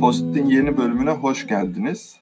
Post'in yeni bölümüne hoş geldiniz.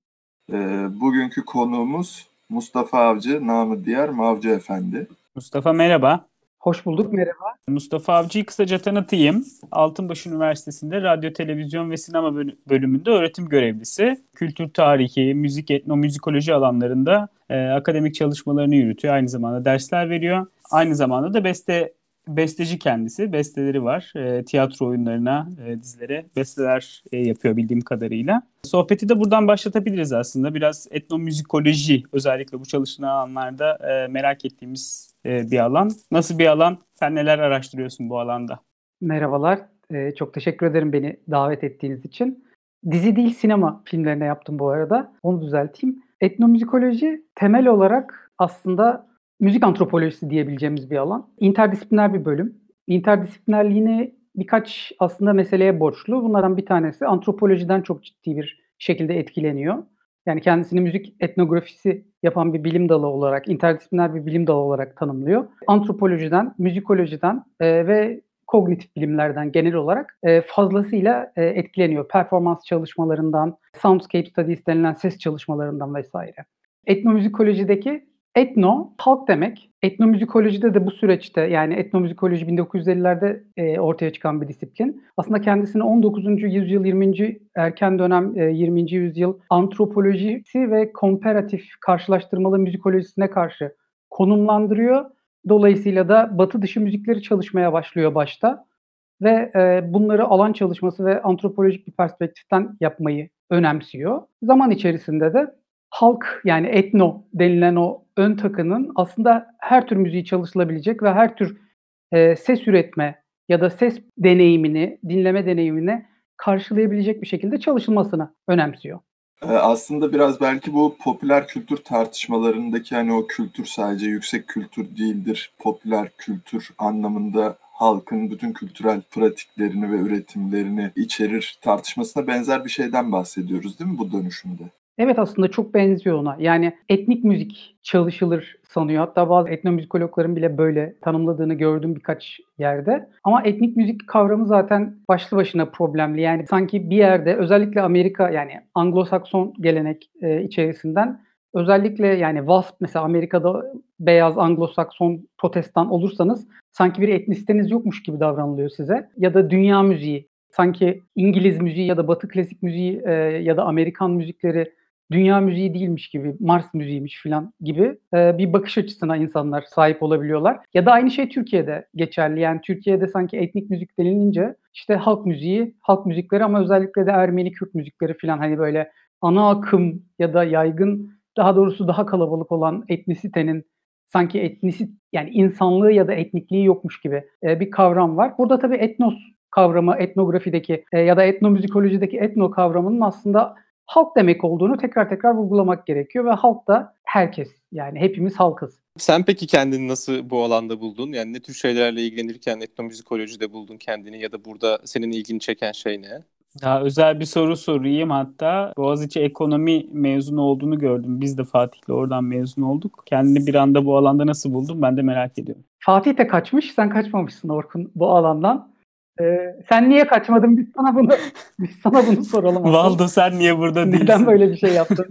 Ee, bugünkü konuğumuz Mustafa Avcı, namı diğer Mavcı Efendi. Mustafa merhaba. Hoş bulduk, merhaba. Mustafa Avcı'yı kısaca tanıtayım. Altınbaş Üniversitesi'nde radyo, televizyon ve sinema bölümünde öğretim görevlisi. Kültür tarihi, müzik, etnomüzikoloji alanlarında e, akademik çalışmalarını yürütüyor. Aynı zamanda dersler veriyor. Aynı zamanda da beste besteci kendisi. Besteleri var. E, tiyatro oyunlarına, e, dizilere besteler e, yapıyor bildiğim kadarıyla. Sohbeti de buradan başlatabiliriz aslında. Biraz etnomüzikoloji özellikle bu çalışılan alanlarda e, merak ettiğimiz e, bir alan. Nasıl bir alan? Sen neler araştırıyorsun bu alanda? Merhabalar. E, çok teşekkür ederim beni davet ettiğiniz için. Dizi değil sinema filmlerine yaptım bu arada. Onu düzelteyim. Etnomüzikoloji temel olarak aslında müzik antropolojisi diyebileceğimiz bir alan. İnterdisipliner bir bölüm. İnterdisiplinerliğini birkaç aslında meseleye borçlu. Bunlardan bir tanesi antropolojiden çok ciddi bir şekilde etkileniyor. Yani kendisini müzik etnografisi yapan bir bilim dalı olarak, interdisipliner bir bilim dalı olarak tanımlıyor. Antropolojiden, müzikolojiden e, ve kognitif bilimlerden genel olarak e, fazlasıyla e, etkileniyor. Performans çalışmalarından, soundscape studies denilen ses çalışmalarından vesaire. Etnomüzikolojideki Etno, halk demek. Etnomüzikolojide de bu süreçte yani etnomüzikoloji 1950'lerde e, ortaya çıkan bir disiplin. Aslında kendisini 19. yüzyıl 20. erken dönem e, 20. yüzyıl antropolojisi ve komparatif karşılaştırmalı müzikolojisine karşı konumlandırıyor. Dolayısıyla da batı dışı müzikleri çalışmaya başlıyor başta ve e, bunları alan çalışması ve antropolojik bir perspektiften yapmayı önemsiyor. Zaman içerisinde de halk yani etno denilen o ön takının aslında her tür müziği çalışılabilecek ve her tür e, ses üretme ya da ses deneyimini, dinleme deneyimini karşılayabilecek bir şekilde çalışılmasını önemsiyor. Aslında biraz belki bu popüler kültür tartışmalarındaki hani o kültür sadece yüksek kültür değildir, popüler kültür anlamında halkın bütün kültürel pratiklerini ve üretimlerini içerir tartışmasına benzer bir şeyden bahsediyoruz değil mi bu dönüşümde? Evet aslında çok benziyor ona. Yani etnik müzik çalışılır sanıyor. Hatta bazı etnomüzikologların bile böyle tanımladığını gördüm birkaç yerde. Ama etnik müzik kavramı zaten başlı başına problemli. Yani sanki bir yerde özellikle Amerika yani Anglo-Sakson gelenek e, içerisinden özellikle yani WASP mesela Amerika'da beyaz Anglo-Sakson protestan olursanız sanki bir etnisiteniz yokmuş gibi davranılıyor size. Ya da dünya müziği sanki İngiliz müziği ya da Batı klasik müziği e, ya da Amerikan müzikleri dünya müziği değilmiş gibi, Mars müziğiymiş falan gibi e, bir bakış açısına insanlar sahip olabiliyorlar. Ya da aynı şey Türkiye'de geçerli. Yani Türkiye'de sanki etnik müzik denilince işte halk müziği, halk müzikleri ama özellikle de Ermeni Kürt müzikleri falan hani böyle ana akım ya da yaygın daha doğrusu daha kalabalık olan etnisitenin sanki etnisit yani insanlığı ya da etnikliği yokmuş gibi e, bir kavram var. Burada tabii etnos kavramı etnografideki e, ya da etnomüzikolojideki etno kavramının aslında halk demek olduğunu tekrar tekrar vurgulamak gerekiyor ve halk da herkes yani hepimiz halkız. Sen peki kendini nasıl bu alanda buldun? Yani ne tür şeylerle ilgilenirken etnomüzikolojide buldun kendini ya da burada senin ilgini çeken şey ne? Daha özel bir soru sorayım hatta. Boğaziçi ekonomi mezunu olduğunu gördüm. Biz de Fatih'le oradan mezun olduk. Kendini bir anda bu alanda nasıl buldun ben de merak ediyorum. Fatih de kaçmış, sen kaçmamışsın Orkun bu alandan. Ee, sen niye kaçmadın? Biz sana bunu biz sana bunu soralım. Valdo sen niye burada değilsin? Neden böyle bir şey yaptın?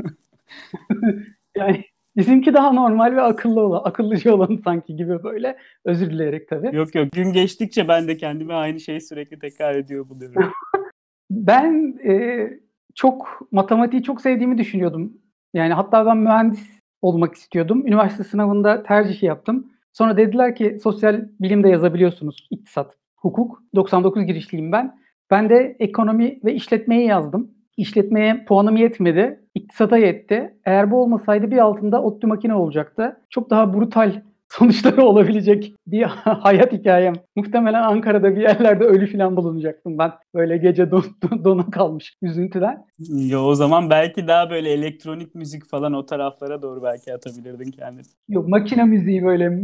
yani bizimki daha normal ve akıllı olan, akıllıca olan sanki gibi böyle. Özür dileyerek tabii. Yok yok. Gün geçtikçe ben de kendime aynı şeyi sürekli tekrar ediyor bu devir. ben e, çok matematiği çok sevdiğimi düşünüyordum. Yani hatta ben mühendis olmak istiyordum. Üniversite sınavında tercih yaptım. Sonra dediler ki sosyal bilimde yazabiliyorsunuz iktisat hukuk. 99 girişliyim ben. Ben de ekonomi ve işletmeyi yazdım. İşletmeye puanım yetmedi. İktisata yetti. Eğer bu olmasaydı bir altında ODTÜ makine olacaktı. Çok daha brutal sonuçları olabilecek bir hayat hikayem. Muhtemelen Ankara'da bir yerlerde ölü falan bulunacaktım ben. Böyle gece don, don, dona kalmış üzüntüden. Ya o zaman belki daha böyle elektronik müzik falan o taraflara doğru belki atabilirdin kendini. Yok makine müziği böyle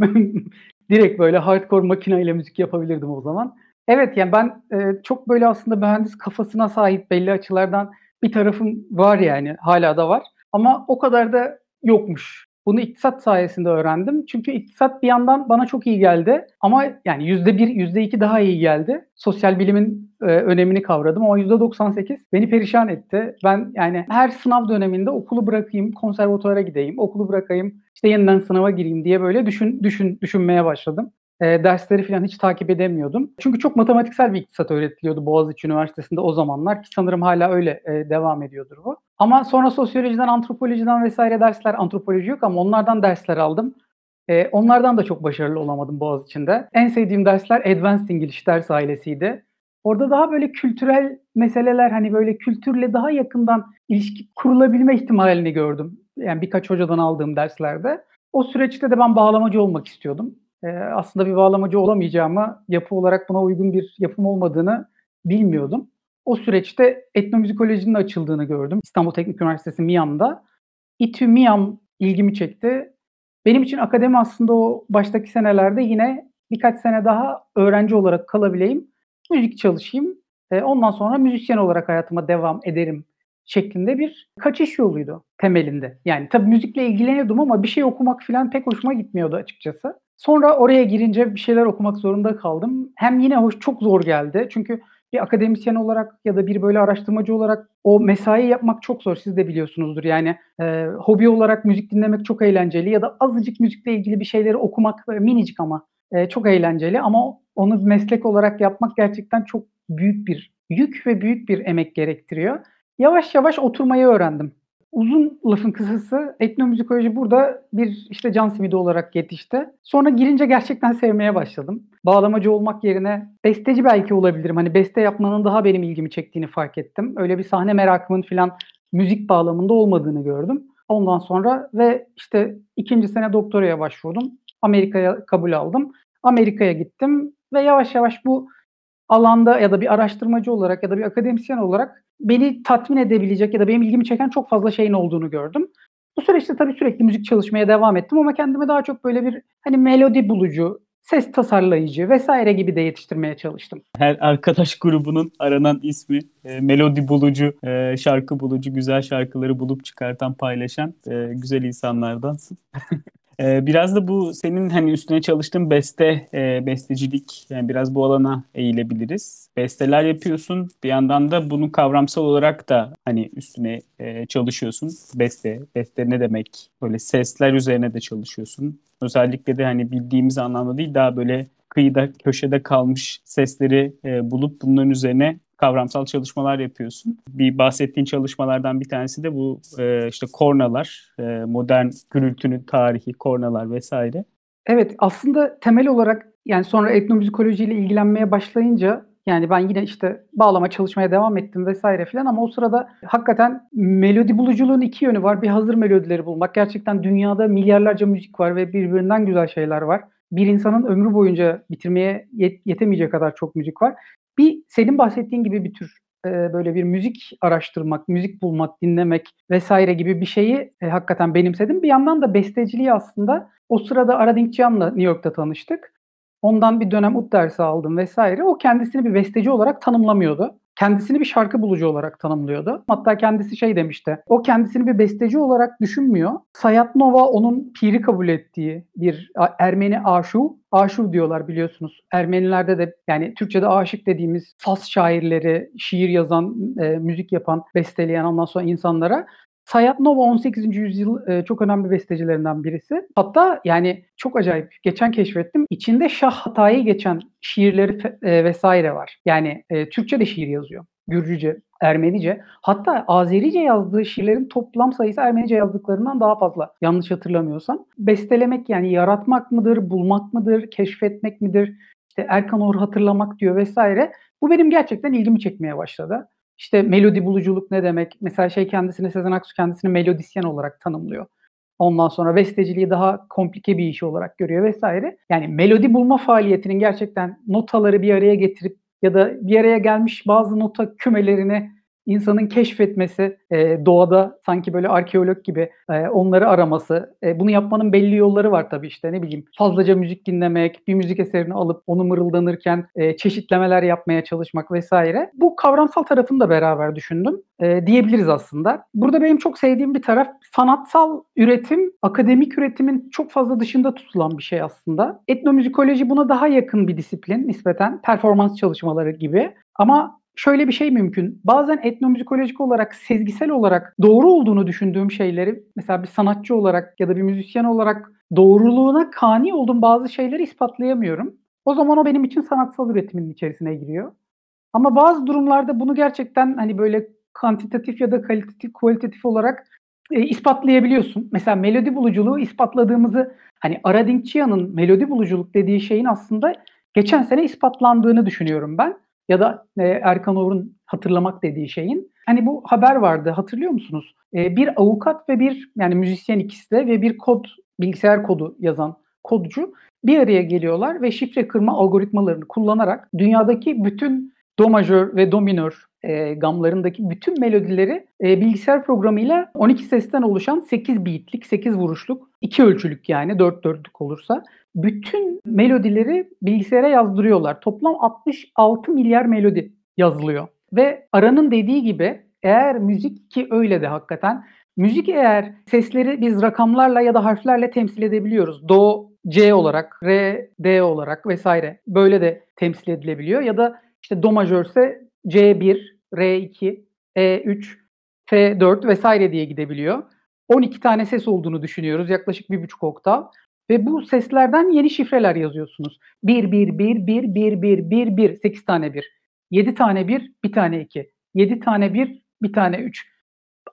direkt böyle hardcore makineyle müzik yapabilirdim o zaman. Evet yani ben e, çok böyle aslında mühendis kafasına sahip belli açılardan bir tarafım var yani hala da var. Ama o kadar da yokmuş Bunu iktisat sayesinde öğrendim. Çünkü iktisat bir yandan bana çok iyi geldi. Ama yani yüzde bir, yüzde iki daha iyi geldi. Sosyal bilimin e, önemini kavradım. Yüzde 98 beni perişan etti. Ben yani her sınav döneminde okulu bırakayım, konservatuvara gideyim, okulu bırakayım, işte yeniden sınava gireyim diye böyle düşün, düşün, düşünmeye başladım. E, dersleri falan hiç takip edemiyordum. Çünkü çok matematiksel bir iktisat öğretiliyordu Boğaziçi Üniversitesi'nde o zamanlar ki sanırım hala öyle e, devam ediyordur bu. Ama sonra sosyolojiden, antropolojiden vesaire dersler, antropoloji yok ama onlardan dersler aldım. E, onlardan da çok başarılı olamadım Boğaziçi'nde. En sevdiğim dersler Advanced English ders ailesiydi. Orada daha böyle kültürel meseleler hani böyle kültürle daha yakından ilişki kurulabilme ihtimalini gördüm. Yani birkaç hocadan aldığım derslerde. O süreçte de ben bağlamacı olmak istiyordum. Ee, aslında bir bağlamacı olamayacağımı, yapı olarak buna uygun bir yapım olmadığını bilmiyordum. O süreçte etnomüzikolojinin açıldığını gördüm. İstanbul Teknik Üniversitesi MİAM'da. İTÜ MİAM ilgimi çekti. Benim için akademi aslında o baştaki senelerde yine birkaç sene daha öğrenci olarak kalabileyim, müzik çalışayım. E, ondan sonra müzisyen olarak hayatıma devam ederim şeklinde bir kaçış yoluydu temelinde. Yani tabii müzikle ilgileniyordum ama bir şey okumak falan pek hoşuma gitmiyordu açıkçası. Sonra oraya girince bir şeyler okumak zorunda kaldım. Hem yine hoş çok zor geldi. Çünkü bir akademisyen olarak ya da bir böyle araştırmacı olarak o mesai yapmak çok zor. Siz de biliyorsunuzdur. Yani e, hobi olarak müzik dinlemek çok eğlenceli ya da azıcık müzikle ilgili bir şeyleri okumak minicik ama e, çok eğlenceli. Ama onu meslek olarak yapmak gerçekten çok büyük bir yük ve büyük bir emek gerektiriyor. Yavaş yavaş oturmayı öğrendim uzun lafın kısası etnomüzikoloji burada bir işte can simidi olarak yetişti. Sonra girince gerçekten sevmeye başladım. Bağlamacı olmak yerine besteci belki olabilirim. Hani beste yapmanın daha benim ilgimi çektiğini fark ettim. Öyle bir sahne merakımın falan müzik bağlamında olmadığını gördüm. Ondan sonra ve işte ikinci sene doktoraya başvurdum. Amerika'ya kabul aldım. Amerika'ya gittim ve yavaş yavaş bu alanda ya da bir araştırmacı olarak ya da bir akademisyen olarak beni tatmin edebilecek ya da benim ilgimi çeken çok fazla şeyin olduğunu gördüm. Bu süreçte tabii sürekli müzik çalışmaya devam ettim ama kendimi daha çok böyle bir hani melodi bulucu, ses tasarlayıcı vesaire gibi de yetiştirmeye çalıştım. Her arkadaş grubunun aranan ismi e, melodi bulucu, e, şarkı bulucu, güzel şarkıları bulup çıkartan, paylaşan e, güzel insanlardansın. Ee, biraz da bu senin hani üstüne çalıştığın beste, e, bestecilik yani biraz bu alana eğilebiliriz. Besteler yapıyorsun. Bir yandan da bunu kavramsal olarak da hani üstüne e, çalışıyorsun. Beste, beste ne demek? Böyle sesler üzerine de çalışıyorsun. Özellikle de hani bildiğimiz anlamda değil daha böyle kıyıda köşede kalmış sesleri e, bulup bunların üzerine kavramsal çalışmalar yapıyorsun. Bir bahsettiğin çalışmalardan bir tanesi de bu e, işte kornalar, e, modern gürültünün tarihi, kornalar vesaire. Evet aslında temel olarak yani sonra etnomüzikolojiyle ilgilenmeye başlayınca yani ben yine işte bağlama çalışmaya devam ettim vesaire filan ama o sırada hakikaten melodi buluculuğun iki yönü var. Bir hazır melodileri bulmak. Gerçekten dünyada milyarlarca müzik var ve birbirinden güzel şeyler var. Bir insanın ömrü boyunca bitirmeye yet- yetemeyecek kadar çok müzik var. Bir senin bahsettiğin gibi bir tür e, böyle bir müzik araştırmak, müzik bulmak, dinlemek vesaire gibi bir şeyi e, hakikaten benimsedim. Bir yandan da besteciliği aslında o sırada Aradink Cam'la New York'ta tanıştık. Ondan bir dönem ut dersi aldım vesaire. O kendisini bir besteci olarak tanımlamıyordu kendisini bir şarkı bulucu olarak tanımlıyordu. Hatta kendisi şey demişti. O kendisini bir besteci olarak düşünmüyor. Sayat Nova onun piri kabul ettiği bir Ermeni aşu. Aşu diyorlar biliyorsunuz. Ermenilerde de yani Türkçe'de aşık dediğimiz Fas şairleri, şiir yazan, e, müzik yapan, besteleyen ondan sonra insanlara Sayat Nova 18. yüzyıl e, çok önemli bestecilerinden birisi. Hatta yani çok acayip. Geçen keşfettim. İçinde Şah Hatay'ı geçen şiirleri e, vesaire var. Yani e, Türkçe de şiir yazıyor. Gürcüce, Ermenice. Hatta Azerice yazdığı şiirlerin toplam sayısı Ermenice yazdıklarından daha fazla. Yanlış hatırlamıyorsam. Bestelemek yani yaratmak mıdır, bulmak mıdır, keşfetmek midir? İşte Erkan Or hatırlamak diyor vesaire. Bu benim gerçekten ilgimi çekmeye başladı. İşte melodi buluculuk ne demek? Mesela şey kendisini Sezen Aksu kendisini melodisyen olarak tanımlıyor. Ondan sonra besteciliği daha komplike bir iş olarak görüyor vesaire. Yani melodi bulma faaliyetinin gerçekten notaları bir araya getirip ya da bir araya gelmiş bazı nota kümelerini insanın keşfetmesi, e, doğada sanki böyle arkeolog gibi e, onları araması. E, bunu yapmanın belli yolları var tabii işte ne bileyim. Fazlaca müzik dinlemek, bir müzik eserini alıp onu mırıldanırken e, çeşitlemeler yapmaya çalışmak vesaire. Bu kavramsal tarafını da beraber düşündüm e, diyebiliriz aslında. Burada benim çok sevdiğim bir taraf sanatsal üretim, akademik üretimin çok fazla dışında tutulan bir şey aslında. Etnomüzikoloji buna daha yakın bir disiplin nispeten performans çalışmaları gibi. Ama şöyle bir şey mümkün. Bazen etnomüzikolojik olarak, sezgisel olarak doğru olduğunu düşündüğüm şeyleri mesela bir sanatçı olarak ya da bir müzisyen olarak doğruluğuna kani olduğum bazı şeyleri ispatlayamıyorum. O zaman o benim için sanatsal üretimin içerisine giriyor. Ama bazı durumlarda bunu gerçekten hani böyle kantitatif ya da kalitatif, kualitatif olarak e, ispatlayabiliyorsun. Mesela melodi buluculuğu ispatladığımızı hani Aradinkçia'nın melodi buluculuk dediği şeyin aslında geçen sene ispatlandığını düşünüyorum ben. Ya da e, Erkan Oğur'un hatırlamak dediği şeyin. Hani bu haber vardı hatırlıyor musunuz? E, bir avukat ve bir yani müzisyen ikisi de ve bir kod bilgisayar kodu yazan kodcu bir araya geliyorlar ve şifre kırma algoritmalarını kullanarak dünyadaki bütün do majör ve do minör e, gamlarındaki bütün melodileri e, bilgisayar programıyla 12 sesten oluşan 8 beatlik, 8 vuruşluk, 2 ölçülük yani 4 dörtlük olursa bütün melodileri bilgisayara yazdırıyorlar. Toplam 66 milyar melodi yazılıyor. Ve Aran'ın dediği gibi eğer müzik ki öyle de hakikaten müzik eğer sesleri biz rakamlarla ya da harflerle temsil edebiliyoruz. Do, C olarak, Re, D olarak vesaire böyle de temsil edilebiliyor. Ya da işte do majörse C1, R2, E3, F4 vesaire diye gidebiliyor. 12 tane ses olduğunu düşünüyoruz. Yaklaşık bir buçuk oktav. Ve bu seslerden yeni şifreler yazıyorsunuz. 1, 1, 1, 1, 1, 1, 1, 1, 8 tane 1. 7 tane 1, bir tane 2. 7 tane 1, bir tane 3.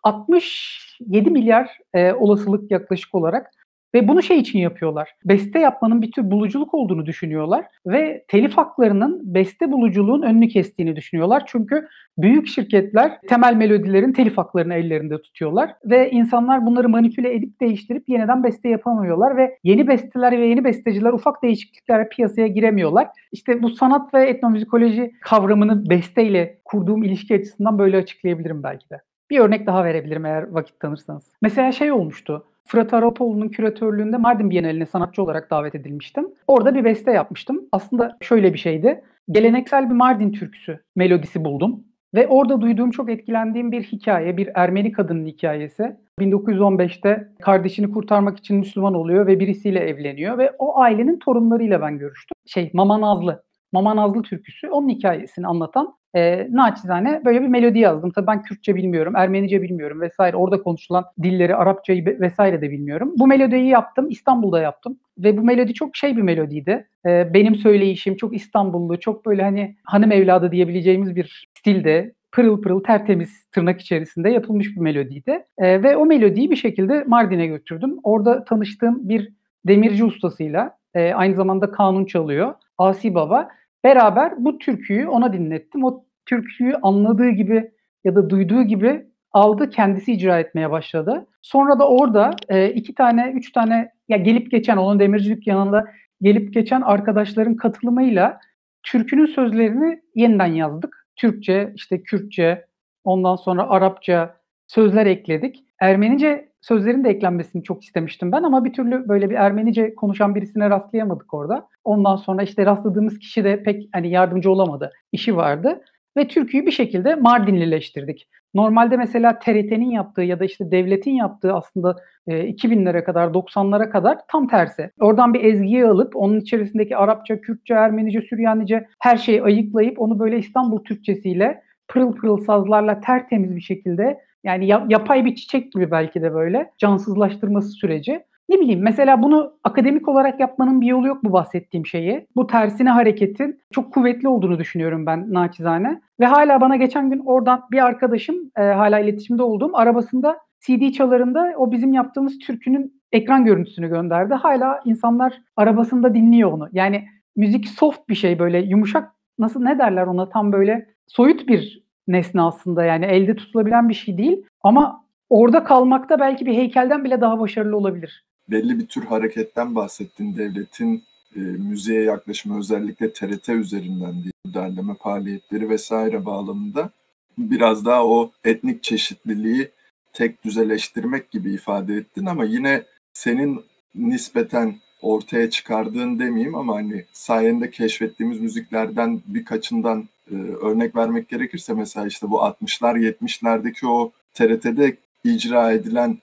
67 milyar e, olasılık yaklaşık olarak ve bunu şey için yapıyorlar. Beste yapmanın bir tür buluculuk olduğunu düşünüyorlar ve telif haklarının beste buluculuğun önünü kestiğini düşünüyorlar. Çünkü büyük şirketler temel melodilerin telif haklarını ellerinde tutuyorlar ve insanlar bunları manipüle edip değiştirip yeniden beste yapamıyorlar ve yeni besteler ve yeni besteciler ufak değişikliklerle piyasaya giremiyorlar. İşte bu sanat ve etnomüzikoloji kavramını besteyle kurduğum ilişki açısından böyle açıklayabilirim belki de. Bir örnek daha verebilirim eğer vakit tanırsanız. Mesela şey olmuştu. Fırat Arapoğlu'nun küratörlüğünde Mardin Bienali'ne sanatçı olarak davet edilmiştim. Orada bir beste yapmıştım. Aslında şöyle bir şeydi. Geleneksel bir Mardin türküsü melodisi buldum. Ve orada duyduğum çok etkilendiğim bir hikaye, bir Ermeni kadının hikayesi. 1915'te kardeşini kurtarmak için Müslüman oluyor ve birisiyle evleniyor ve o ailenin torunlarıyla ben görüştüm. Şey Mama Nazlı. Mama Nazlı türküsü onun hikayesini anlatan e, naçizane böyle bir melodi yazdım. Tabii ben Kürtçe bilmiyorum, Ermenice bilmiyorum vesaire. Orada konuşulan dilleri, Arapçayı vesaire de bilmiyorum. Bu melodiyi yaptım, İstanbul'da yaptım. Ve bu melodi çok şey bir melodiydi. E, benim söyleyişim çok İstanbullu, çok böyle hani hanım evladı diyebileceğimiz bir stilde pırıl pırıl tertemiz tırnak içerisinde yapılmış bir melodiydi. E, ve o melodiyi bir şekilde Mardin'e götürdüm. Orada tanıştığım bir demirci ustasıyla e, aynı zamanda kanun çalıyor. Asi Baba Beraber bu türküyü ona dinlettim. O türküyü anladığı gibi ya da duyduğu gibi aldı kendisi icra etmeye başladı. Sonra da orada e, iki tane, üç tane ya gelip geçen onun demircilik yanında gelip geçen arkadaşların katılımıyla türkünün sözlerini yeniden yazdık. Türkçe, işte Kürtçe, ondan sonra Arapça sözler ekledik. Ermenice sözlerin de eklenmesini çok istemiştim ben ama bir türlü böyle bir Ermenice konuşan birisine rastlayamadık orada. Ondan sonra işte rastladığımız kişi de pek hani yardımcı olamadı. İşi vardı ve türküyü bir şekilde Mardinlileştirdik. Normalde mesela TRT'nin yaptığı ya da işte devletin yaptığı aslında e, 2000'lere kadar 90'lara kadar tam tersi. Oradan bir ezgiyi alıp onun içerisindeki Arapça, Kürtçe, Ermenice, Süryanice her şeyi ayıklayıp onu böyle İstanbul Türkçesiyle pırıl pırıl sazlarla tertemiz bir şekilde yani yapay bir çiçek gibi belki de böyle cansızlaştırması süreci. Ne bileyim mesela bunu akademik olarak yapmanın bir yolu yok bu bahsettiğim şeyi. Bu tersine hareketin çok kuvvetli olduğunu düşünüyorum ben naçizane. Ve hala bana geçen gün oradan bir arkadaşım e, hala iletişimde olduğum arabasında CD çalarında o bizim yaptığımız türkünün ekran görüntüsünü gönderdi. Hala insanlar arabasında dinliyor onu. Yani müzik soft bir şey böyle yumuşak nasıl ne derler ona tam böyle soyut bir nesne aslında yani elde tutulabilen bir şey değil ama orada kalmakta belki bir heykelden bile daha başarılı olabilir. Belli bir tür hareketten bahsettin devletin e, müziğe yaklaşımı özellikle TRT üzerinden diye derleme faaliyetleri vesaire bağlamında. biraz daha o etnik çeşitliliği tek düzeleştirmek gibi ifade ettin ama yine senin nispeten ortaya çıkardığın demeyeyim ama hani sayende keşfettiğimiz müziklerden birkaçından e, örnek vermek gerekirse mesela işte bu 60'lar 70'lerdeki o TRT'de icra edilen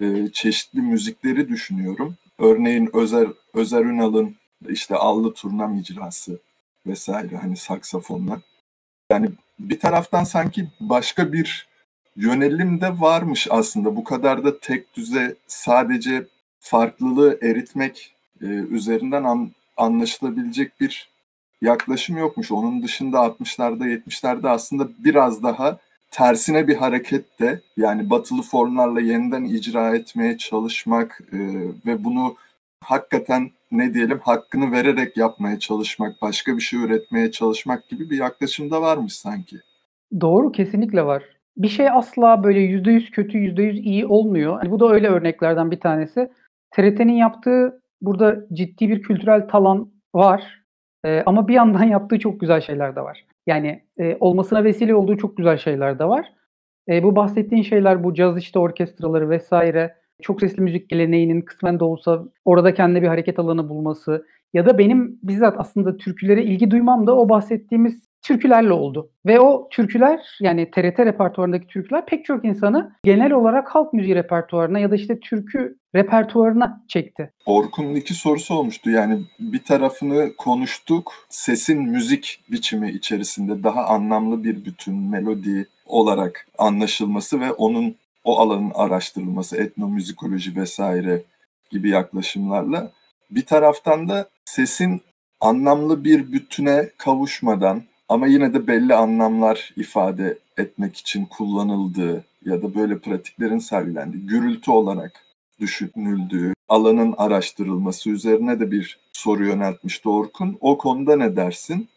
e, çeşitli müzikleri düşünüyorum. Örneğin Özer, Özer Ünal'ın işte Allı Turnam icrası vesaire hani saksafonla. Yani bir taraftan sanki başka bir yönelim de varmış aslında. Bu kadar da tek düze sadece farklılığı eritmek e, üzerinden an, anlaşılabilecek bir yaklaşım yokmuş. Onun dışında 60'larda 70'lerde aslında biraz daha tersine bir hareket de yani batılı formlarla yeniden icra etmeye çalışmak e, ve bunu hakikaten ne diyelim hakkını vererek yapmaya çalışmak, başka bir şey üretmeye çalışmak gibi bir yaklaşım da varmış sanki. Doğru kesinlikle var. Bir şey asla böyle %100 kötü, %100 iyi olmuyor. Yani bu da öyle örneklerden bir tanesi. TRT'nin yaptığı burada ciddi bir kültürel talan var. Ee, ama bir yandan yaptığı çok güzel şeyler de var. Yani e, olmasına vesile olduğu çok güzel şeyler de var. E, bu bahsettiğin şeyler bu caz işte orkestraları vesaire çok sesli müzik geleneğinin kısmen de olsa orada kendine bir hareket alanı bulması ya da benim bizzat aslında türkülere ilgi duymam da o bahsettiğimiz türkülerle oldu. Ve o türküler yani TRT repertuarındaki türküler pek çok insanı genel olarak halk müziği repertuarına ya da işte türkü repertuarına çekti. Orkun'un iki sorusu olmuştu. Yani bir tarafını konuştuk. Sesin müzik biçimi içerisinde daha anlamlı bir bütün melodi olarak anlaşılması ve onun o alanın araştırılması, etnomüzikoloji vesaire gibi yaklaşımlarla bir taraftan da sesin anlamlı bir bütüne kavuşmadan ama yine de belli anlamlar ifade etmek için kullanıldığı ya da böyle pratiklerin sergilendiği, gürültü olarak düşünüldüğü, alanın araştırılması üzerine de bir soru yöneltmişti Orkun. O konuda ne dersin?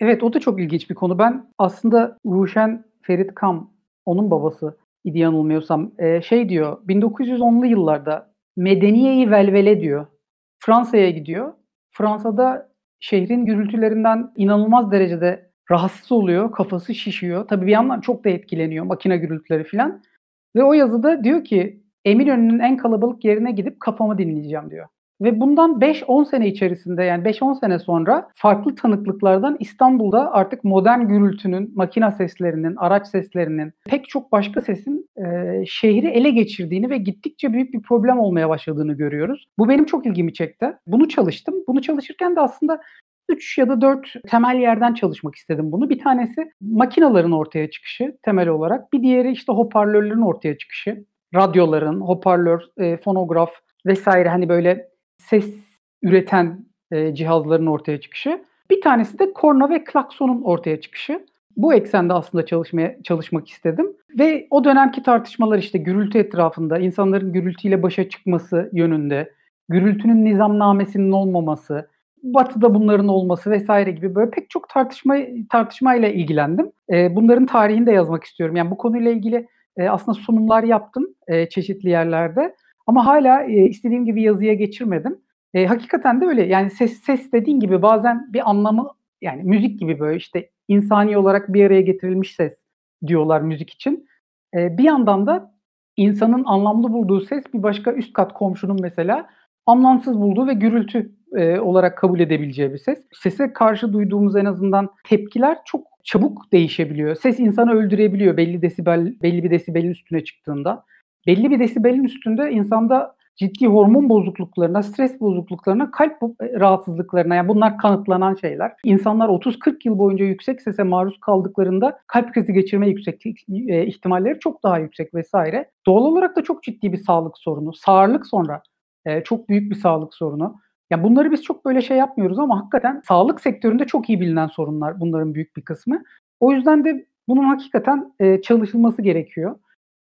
Evet o da çok ilginç bir konu. Ben aslında Ruşen Ferit Kam, onun babası idi yanılmıyorsam e, şey diyor 1910'lu yıllarda medeniyeyi velvele diyor. Fransa'ya gidiyor. Fransa'da şehrin gürültülerinden inanılmaz derecede rahatsız oluyor, kafası şişiyor. Tabii bir yandan çok da etkileniyor makine gürültüleri falan. Ve o yazıda diyor ki Eminönü'nün en kalabalık yerine gidip kafamı dinleyeceğim diyor. Ve bundan 5-10 sene içerisinde yani 5-10 sene sonra farklı tanıklıklardan İstanbul'da artık modern gürültünün, makina seslerinin, araç seslerinin, pek çok başka sesin e, şehri ele geçirdiğini ve gittikçe büyük bir problem olmaya başladığını görüyoruz. Bu benim çok ilgimi çekti. Bunu çalıştım. Bunu çalışırken de aslında 3 ya da 4 temel yerden çalışmak istedim bunu. Bir tanesi makinaların ortaya çıkışı temel olarak. Bir diğeri işte hoparlörlerin ortaya çıkışı. Radyoların, hoparlör, e, fonograf vesaire hani böyle ses üreten e, cihazların ortaya çıkışı. Bir tanesi de korna ve klaksonun ortaya çıkışı. Bu eksende aslında çalışmaya çalışmak istedim ve o dönemki tartışmalar işte gürültü etrafında, insanların gürültüyle başa çıkması yönünde, gürültünün nizamnamesinin olmaması, Batı'da bunların olması vesaire gibi böyle pek çok tartışma tartışmayla ilgilendim. E, bunların tarihini de yazmak istiyorum. Yani bu konuyla ilgili e, aslında sunumlar yaptım e, çeşitli yerlerde. Ama hala e, istediğim gibi yazıya geçirmedim. E, hakikaten de öyle. Yani ses ses dediğin gibi bazen bir anlamı yani müzik gibi böyle işte insani olarak bir araya getirilmiş ses diyorlar müzik için. E, bir yandan da insanın anlamlı bulduğu ses bir başka üst kat komşunun mesela anlamsız bulduğu ve gürültü e, olarak kabul edebileceği bir ses. Sese karşı duyduğumuz en azından tepkiler çok çabuk değişebiliyor. Ses insanı öldürebiliyor belli desibel belli bir desibelin üstüne çıktığında belli bir desibelin üstünde insanda ciddi hormon bozukluklarına, stres bozukluklarına, kalp rahatsızlıklarına yani bunlar kanıtlanan şeyler. İnsanlar 30-40 yıl boyunca yüksek sese maruz kaldıklarında kalp krizi geçirme yüksek e, ihtimalleri çok daha yüksek vesaire. Doğal olarak da çok ciddi bir sağlık sorunu. Sağırlık sonra e, çok büyük bir sağlık sorunu. Ya bunları biz çok böyle şey yapmıyoruz ama hakikaten sağlık sektöründe çok iyi bilinen sorunlar bunların büyük bir kısmı. O yüzden de bunun hakikaten e, çalışılması gerekiyor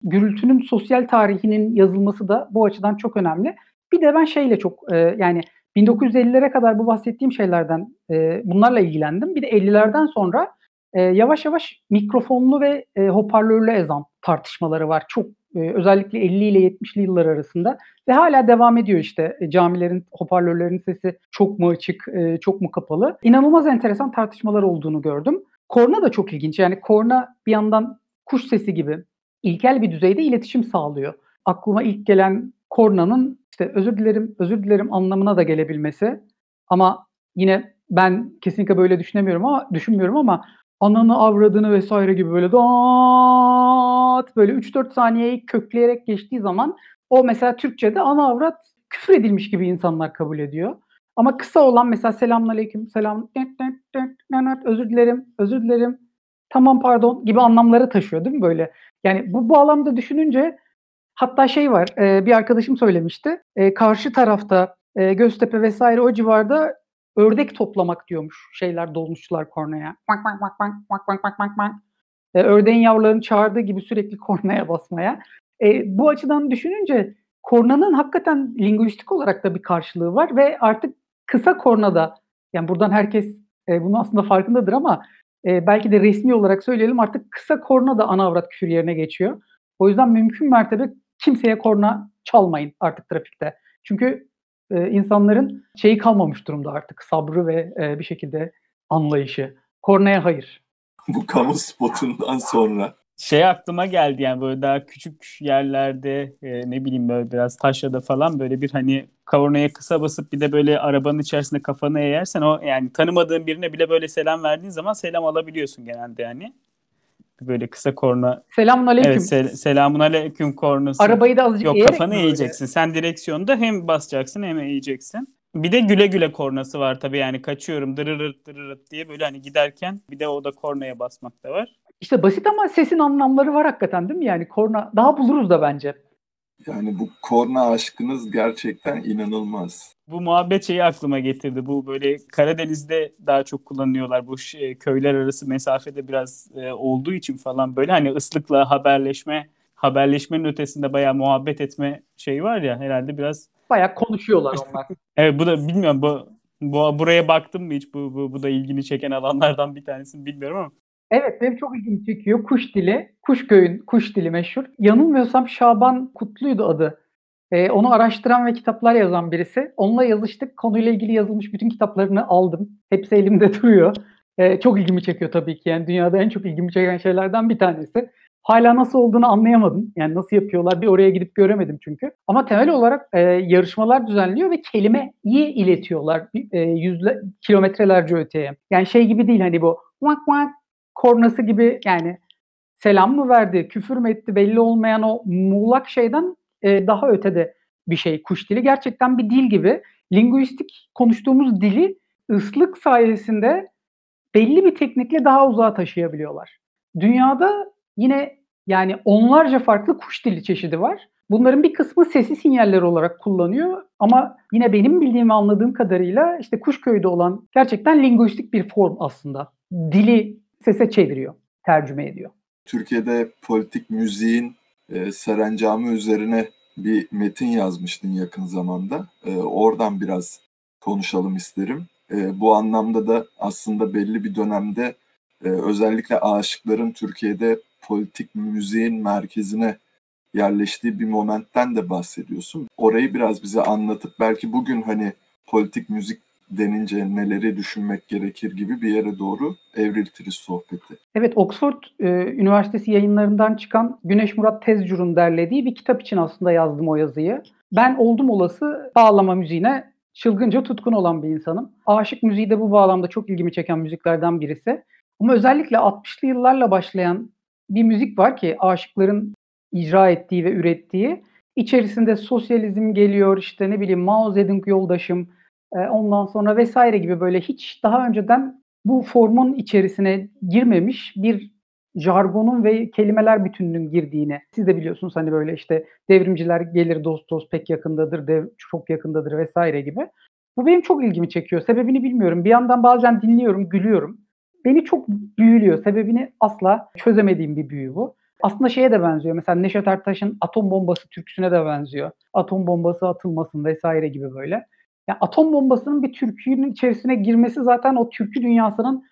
gürültünün sosyal tarihinin yazılması da bu açıdan çok önemli. Bir de ben şeyle çok e, yani 1950'lere kadar bu bahsettiğim şeylerden e, bunlarla ilgilendim. Bir de 50'lerden sonra yavaş yavaş mikrofonlu ve e, hoparlörlü ezan tartışmaları var. Çok e, özellikle 50 ile 70'li yıllar arasında ve hala devam ediyor işte e, camilerin hoparlörlerin sesi çok mu açık, e, çok mu kapalı. İnanılmaz enteresan tartışmalar olduğunu gördüm. Korna da çok ilginç. Yani korna bir yandan kuş sesi gibi ilkel bir düzeyde iletişim sağlıyor. Aklıma ilk gelen kornanın işte özür dilerim, özür dilerim anlamına da gelebilmesi. Ama yine ben kesinlikle böyle düşünemiyorum ama düşünmüyorum ama ananı avradını vesaire gibi böyle daat böyle 3-4 saniyeyi kökleyerek geçtiği zaman o mesela Türkçe'de ana avrat küfür edilmiş gibi insanlar kabul ediyor. Ama kısa olan mesela selamünaleyküm, selam, özür dilerim, özür dilerim, tamam pardon gibi anlamları taşıyor değil mi böyle? Yani bu bağlamda düşününce hatta şey var bir arkadaşım söylemişti. Karşı tarafta Göztepe vesaire o civarda ördek toplamak diyormuş şeyler dolmuşlar kornaya. Bak bak bak bak bak bak bak bak bak. E, ördeğin yavrularını çağırdığı gibi sürekli kornaya basmaya. E, bu açıdan düşününce kornanın hakikaten linguistik olarak da bir karşılığı var ve artık kısa kornada yani buradan herkes e, bunu aslında farkındadır ama e, belki de resmi olarak söyleyelim artık kısa korna da ana avrat küfür yerine geçiyor. O yüzden mümkün mertebe kimseye korna çalmayın artık trafikte. Çünkü e, insanların şeyi kalmamış durumda artık sabrı ve e, bir şekilde anlayışı. Kornaya hayır. Bu kamu spotundan sonra şey aklıma geldi yani böyle daha küçük yerlerde e, ne bileyim böyle biraz taşrada falan böyle bir hani kornaya kısa basıp bir de böyle arabanın içerisinde kafanı eğersen o yani tanımadığın birine bile böyle selam verdiğin zaman selam alabiliyorsun genelde yani. Böyle kısa korna. Selamun aleyküm. Evet sel- selamun aleyküm kornası. Arabayı da azıcık Yok kafanı eğeceksin. Sen direksiyonda hem basacaksın hem eğeceksin. Bir de güle güle kornası var tabii yani kaçıyorum dırırırt dırırırt diye böyle hani giderken bir de o da kornaya basmak da var. İşte basit ama sesin anlamları var hakikaten değil mi? Yani korna daha buluruz da bence. Yani bu korna aşkınız gerçekten inanılmaz. Bu muhabbet şeyi aklıma getirdi. Bu böyle Karadeniz'de daha çok kullanıyorlar. Bu şey, köyler arası mesafede biraz e, olduğu için falan böyle hani ıslıkla haberleşme, haberleşmenin ötesinde bayağı muhabbet etme şey var ya herhalde biraz. Bayağı konuşuyorlar onlar. evet bu da bilmiyorum bu, bu buraya baktım mı hiç bu, bu bu da ilgini çeken alanlardan bir tanesini bilmiyorum ama Evet benim çok ilgimi çekiyor. Kuş dili. Kuşköy'ün kuş dili meşhur. Yanılmıyorsam Şaban Kutlu'ydu adı. Ee, onu araştıran ve kitaplar yazan birisi. Onunla yazıştık. Konuyla ilgili yazılmış bütün kitaplarını aldım. Hepsi elimde duruyor. Ee, çok ilgimi çekiyor tabii ki. Yani dünyada en çok ilgimi çeken şeylerden bir tanesi. Hala nasıl olduğunu anlayamadım. Yani nasıl yapıyorlar bir oraya gidip göremedim çünkü. Ama temel olarak e, yarışmalar düzenliyor ve kelimeyi iletiyorlar e, yüzle, kilometrelerce öteye. Yani şey gibi değil hani bu vak vak kornası gibi yani selam mı verdi, küfür mü etti belli olmayan o muğlak şeyden e, daha ötede bir şey kuş dili. Gerçekten bir dil gibi. Linguistik konuştuğumuz dili ıslık sayesinde belli bir teknikle daha uzağa taşıyabiliyorlar. Dünyada yine yani onlarca farklı kuş dili çeşidi var. Bunların bir kısmı sesi sinyaller olarak kullanıyor ama yine benim bildiğim ve anladığım kadarıyla işte Kuşköy'de olan gerçekten linguistik bir form aslında. Dili sese çeviriyor, tercüme ediyor. Türkiye'de politik müziğin e, serencamı üzerine bir metin yazmıştın yakın zamanda. E, oradan biraz konuşalım isterim. E, bu anlamda da aslında belli bir dönemde e, özellikle aşıkların Türkiye'de politik müziğin merkezine yerleştiği bir momentten de bahsediyorsun. Orayı biraz bize anlatıp belki bugün hani politik müzik denince neleri düşünmek gerekir gibi bir yere doğru evriltiriz sohbeti. Evet, Oxford e, Üniversitesi yayınlarından çıkan Güneş Murat Tezcur'un derlediği bir kitap için aslında yazdım o yazıyı. Ben oldum olası bağlama müziğine çılgınca tutkun olan bir insanım. Aşık müziği de bu bağlamda çok ilgimi çeken müziklerden birisi. Ama özellikle 60'lı yıllarla başlayan bir müzik var ki aşıkların icra ettiği ve ürettiği. İçerisinde sosyalizm geliyor, işte ne bileyim Mao Zedong yoldaşım, ondan sonra vesaire gibi böyle hiç daha önceden bu formun içerisine girmemiş bir jargonun ve kelimeler bütününün girdiğini siz de biliyorsunuz hani böyle işte devrimciler gelir dost dost pek yakındadır, dev çok yakındadır vesaire gibi. Bu benim çok ilgimi çekiyor. Sebebini bilmiyorum. Bir yandan bazen dinliyorum, gülüyorum. Beni çok büyülüyor. Sebebini asla çözemediğim bir büyü bu. Aslında şeye de benziyor. Mesela Neşet Ertaş'ın atom bombası türküsüne de benziyor. Atom bombası atılmasın vesaire gibi böyle. Yani atom bombasının bir türkünün içerisine girmesi zaten o türkü dünyasının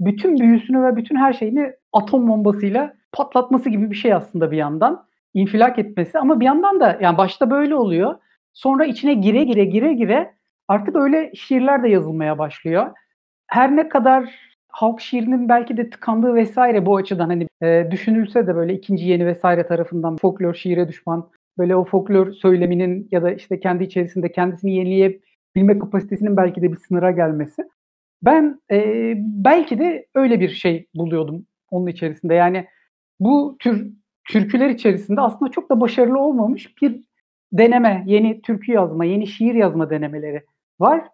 bütün büyüsünü ve bütün her şeyini atom bombasıyla patlatması gibi bir şey aslında bir yandan. infilak etmesi ama bir yandan da yani başta böyle oluyor. Sonra içine gire gire gire gire artık öyle şiirler de yazılmaya başlıyor. Her ne kadar halk şiirinin belki de tıkandığı vesaire bu açıdan hani e, düşünülse de böyle ikinci yeni vesaire tarafından folklor şiire düşman böyle o folklor söyleminin ya da işte kendi içerisinde kendisini yenileyebilme kapasitesinin belki de bir sınıra gelmesi. Ben e, belki de öyle bir şey buluyordum onun içerisinde. Yani bu tür türküler içerisinde aslında çok da başarılı olmamış bir deneme, yeni türkü yazma, yeni şiir yazma denemeleri var.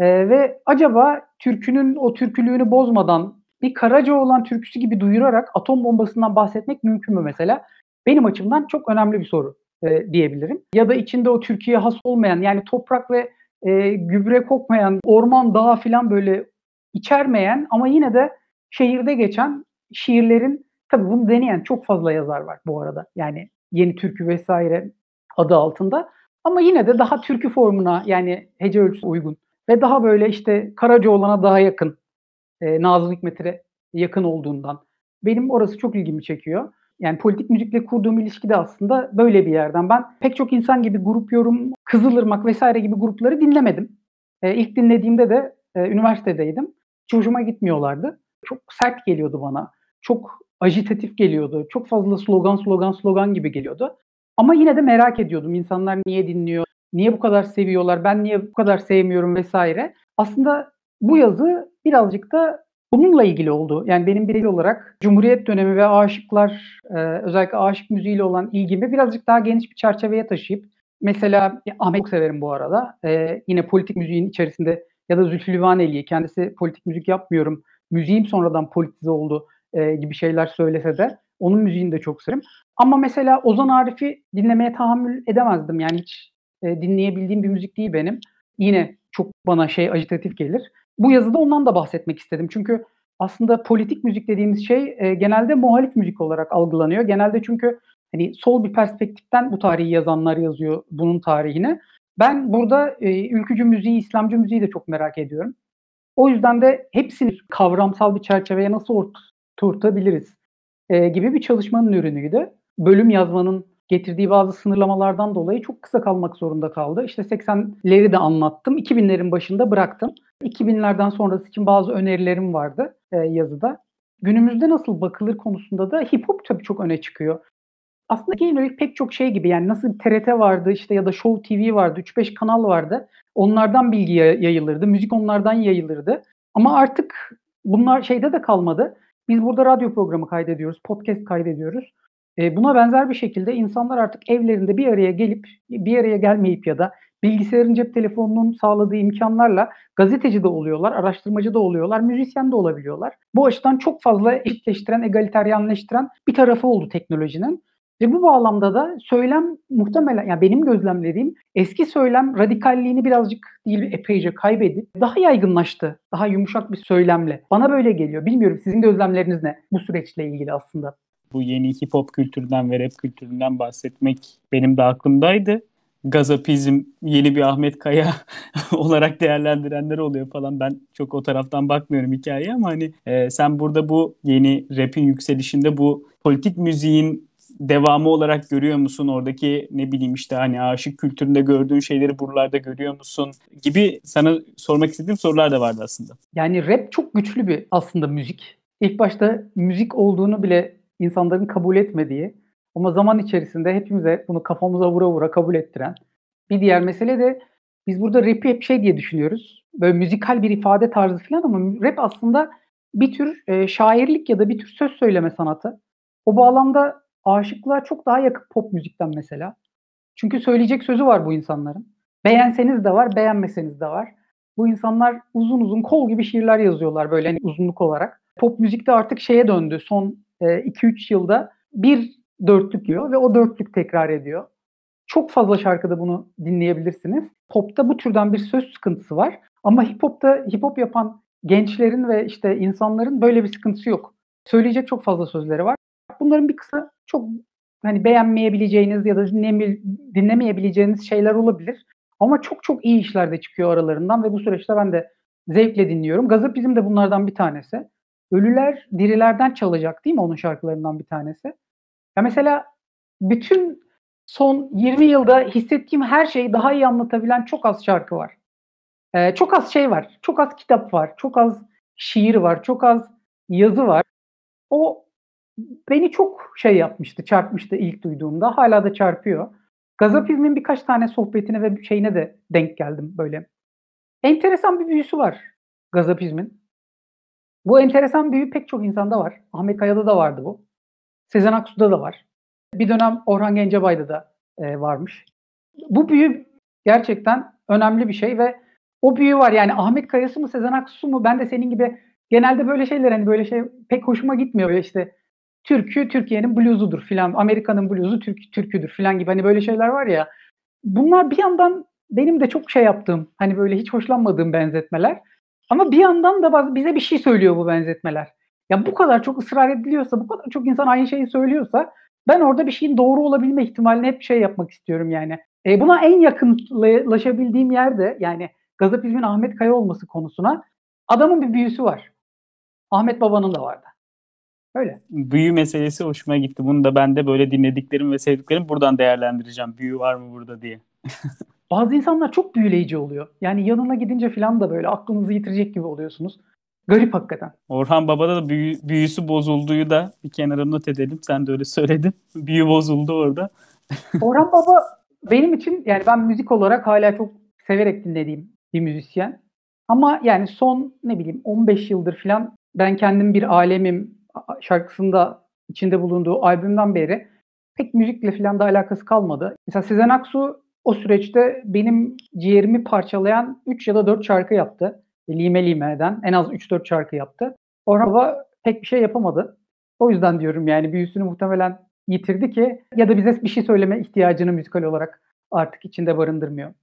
E, ve acaba türkünün o türkülüğünü bozmadan bir Karaca olan türküsü gibi duyurarak atom bombasından bahsetmek mümkün mü mesela? Benim açımdan çok önemli bir soru e, diyebilirim. Ya da içinde o Türkiye has olmayan yani toprak ve e, gübre kokmayan, orman, dağ filan böyle içermeyen ama yine de şehirde geçen şiirlerin tabii bunu deneyen çok fazla yazar var bu arada. Yani yeni türkü vesaire adı altında. Ama yine de daha türkü formuna yani hece ölçüsü uygun ve daha böyle işte Karacaoğlan'a daha yakın, e, Nazım Hikmet'e yakın olduğundan benim orası çok ilgimi çekiyor. Yani politik müzikle kurduğum ilişki de aslında böyle bir yerden. Ben pek çok insan gibi grup yorum, Kızılırmak vesaire gibi grupları dinlemedim. E, ilk dinlediğimde de e, üniversitedeydim. Hiç hoşuma gitmiyorlardı. Çok sert geliyordu bana. Çok ajitatif geliyordu. Çok fazla slogan slogan slogan gibi geliyordu. Ama yine de merak ediyordum. İnsanlar niye dinliyor? Niye bu kadar seviyorlar? Ben niye bu kadar sevmiyorum vesaire. Aslında bu yazı birazcık da bununla ilgili oldu. Yani benim birey olarak Cumhuriyet dönemi ve aşıklar, e, özellikle aşık müziğiyle olan ilgimi birazcık daha geniş bir çerçeveye taşıyıp mesela Ahmet çok severim bu arada. E, yine politik müziğin içerisinde ya da Zülfü Livaneli kendisi politik müzik yapmıyorum. Müziğim sonradan politize oldu e, gibi şeyler söylese de onun müziğini de çok severim. Ama mesela Ozan Arif'i dinlemeye tahammül edemezdim. Yani hiç e, dinleyebildiğim bir müzik değil benim. Yine çok bana şey ajitatif gelir. Bu yazıda ondan da bahsetmek istedim. Çünkü aslında politik müzik dediğimiz şey e, genelde muhalif müzik olarak algılanıyor. Genelde çünkü hani sol bir perspektiften bu tarihi yazanlar yazıyor bunun tarihine. Ben burada e, ülkücü müziği, İslamcı müziği de çok merak ediyorum. O yüzden de hepsini kavramsal bir çerçeveye nasıl oturtabiliriz e, gibi bir çalışmanın ürünüydü. Bölüm yazmanın getirdiği bazı sınırlamalardan dolayı çok kısa kalmak zorunda kaldı. İşte 80'leri de anlattım. 2000'lerin başında bıraktım. 2000'lerden sonrası için bazı önerilerim vardı e, yazıda. Günümüzde nasıl bakılır konusunda da hip hop tabii çok öne çıkıyor. Aslında genel pek çok şey gibi yani nasıl TRT vardı işte ya da Show TV vardı, 3-5 kanal vardı. Onlardan bilgi yayılırdı, müzik onlardan yayılırdı. Ama artık bunlar şeyde de kalmadı. Biz burada radyo programı kaydediyoruz, podcast kaydediyoruz. E, buna benzer bir şekilde insanlar artık evlerinde bir araya gelip, bir araya gelmeyip ya da bilgisayarın cep telefonunun sağladığı imkanlarla gazeteci de oluyorlar, araştırmacı da oluyorlar, müzisyen de olabiliyorlar. Bu açıdan çok fazla eşitleştiren, egaliteryanleştiren bir tarafı oldu teknolojinin. Ve bu bağlamda da söylem muhtemelen yani benim gözlemlediğim eski söylem radikalliğini birazcık değil epeyce kaybedip daha yaygınlaştı. Daha yumuşak bir söylemle. Bana böyle geliyor. Bilmiyorum sizin gözlemleriniz ne bu süreçle ilgili aslında? Bu yeni hip hop kültüründen ve rap kültüründen bahsetmek benim de aklımdaydı. Gazapizm yeni bir Ahmet Kaya olarak değerlendirenler oluyor falan. Ben çok o taraftan bakmıyorum hikayeye ama hani e, sen burada bu yeni rap'in yükselişinde bu politik müziğin devamı olarak görüyor musun? Oradaki ne bileyim işte hani aşık kültüründe gördüğün şeyleri buralarda görüyor musun? Gibi sana sormak istediğim sorular da vardı aslında. Yani rap çok güçlü bir aslında müzik. İlk başta müzik olduğunu bile insanların kabul etmediği ama zaman içerisinde hepimize bunu kafamıza vura vura kabul ettiren bir diğer mesele de biz burada rap'i hep şey diye düşünüyoruz. Böyle müzikal bir ifade tarzı falan ama rap aslında bir tür e, şairlik ya da bir tür söz söyleme sanatı. O bağlamda aşıklığa çok daha yakın pop müzikten mesela. Çünkü söyleyecek sözü var bu insanların. Beğenseniz de var, beğenmeseniz de var. Bu insanlar uzun uzun kol gibi şiirler yazıyorlar böyle hani uzunluk olarak. Pop müzikte artık şeye döndü. Son 2-3 e, yılda bir dörtlük diyor ve o dörtlük tekrar ediyor. Çok fazla şarkıda bunu dinleyebilirsiniz. Pop'ta bu türden bir söz sıkıntısı var. Ama hip hop'ta hip hop yapan gençlerin ve işte insanların böyle bir sıkıntısı yok. Söyleyecek çok fazla sözleri var. Bunların bir kısmı çok hani beğenmeyebileceğiniz ya da dinlemeyebileceğiniz şeyler olabilir. Ama çok çok iyi işler de çıkıyor aralarından ve bu süreçte ben de zevkle dinliyorum. Gazap bizim de bunlardan bir tanesi. Ölüler dirilerden çalacak değil mi onun şarkılarından bir tanesi? Ya mesela bütün son 20 yılda hissettiğim her şeyi daha iyi anlatabilen çok az şarkı var. Ee, çok az şey var. Çok az kitap var. Çok az şiir var, çok az yazı var. O beni çok şey yapmıştı, çarpmıştı ilk duyduğumda. Hala da çarpıyor. Gazapizmin birkaç tane sohbetine ve şeyine de denk geldim böyle. Enteresan bir büyüsü var Gazapizmin. Bu enteresan büyü pek çok insanda var. Ahmet Kaya'da da vardı bu. Sezen Aksu'da da var. Bir dönem Orhan Gencebay'da da e, varmış. Bu büyü gerçekten önemli bir şey ve o büyü var. Yani Ahmet Kayası mı Sezen Aksu mu? Ben de senin gibi genelde böyle şeyler hani böyle şey pek hoşuma gitmiyor. İşte türkü Türkiye'nin bluzudur filan. Amerika'nın bluzu Türk, türküdür filan gibi hani böyle şeyler var ya. Bunlar bir yandan benim de çok şey yaptığım hani böyle hiç hoşlanmadığım benzetmeler. Ama bir yandan da bize bir şey söylüyor bu benzetmeler. Ya bu kadar çok ısrar ediliyorsa, bu kadar çok insan aynı şeyi söylüyorsa ben orada bir şeyin doğru olabilme ihtimalini hep şey yapmak istiyorum yani. E, buna en yakınlaşabildiğim yerde yani Gazapizm'in Ahmet Kaya olması konusuna adamın bir büyüsü var. Ahmet Baba'nın da vardı. Öyle. Büyü meselesi hoşuma gitti. Bunu da ben de böyle dinlediklerim ve sevdiklerim buradan değerlendireceğim. Büyü var mı burada diye. Bazı insanlar çok büyüleyici oluyor. Yani yanına gidince falan da böyle aklınızı yitirecek gibi oluyorsunuz. Garip hakikaten. Orhan Baba'da da büyü, büyüsü bozulduğu da bir kenara not edelim. Sen de öyle söyledin. Büyü bozuldu orada. Orhan Baba benim için yani ben müzik olarak hala çok severek dinlediğim bir müzisyen. Ama yani son ne bileyim 15 yıldır falan ben kendim bir alemim şarkısında içinde bulunduğu albümden beri pek müzikle falan da alakası kalmadı. Mesela Sezen Aksu o süreçte benim ciğerimi parçalayan 3 ya da 4 şarkı yaptı. Lime Lime'den en az 3-4 şarkı yaptı. Orhan Baba pek bir şey yapamadı. O yüzden diyorum yani büyüsünü muhtemelen yitirdi ki ya da bize bir şey söyleme ihtiyacını müzikal olarak artık içinde barındırmıyor.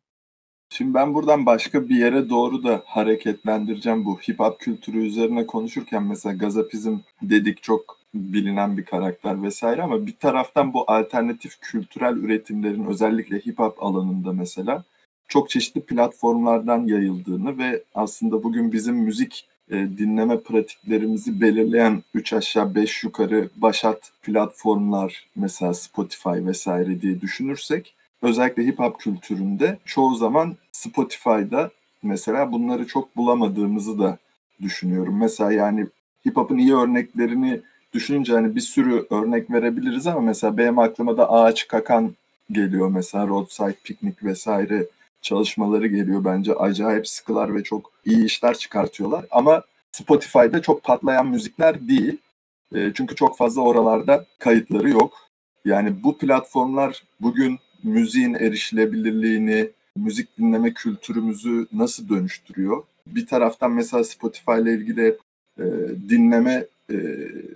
Şimdi ben buradan başka bir yere doğru da hareketlendireceğim bu hip hop kültürü üzerine konuşurken mesela Gazapizm dedik çok bilinen bir karakter vesaire ama bir taraftan bu alternatif kültürel üretimlerin özellikle hip hop alanında mesela çok çeşitli platformlardan yayıldığını ve aslında bugün bizim müzik e, dinleme pratiklerimizi belirleyen 3 aşağı 5 yukarı başat platformlar mesela Spotify vesaire diye düşünürsek özellikle hip hop kültüründe çoğu zaman Spotify'da mesela bunları çok bulamadığımızı da düşünüyorum. Mesela yani hip hop'un iyi örneklerini düşününce hani bir sürü örnek verebiliriz ama mesela benim aklıma da Ağaç Kakan geliyor mesela Roadside Picnic vesaire çalışmaları geliyor bence acayip sıkılar ve çok iyi işler çıkartıyorlar ama Spotify'da çok patlayan müzikler değil. E, çünkü çok fazla oralarda kayıtları yok. Yani bu platformlar bugün müziğin erişilebilirliğini, müzik dinleme kültürümüzü nasıl dönüştürüyor? Bir taraftan mesela Spotify ile ilgili e, dinleme e,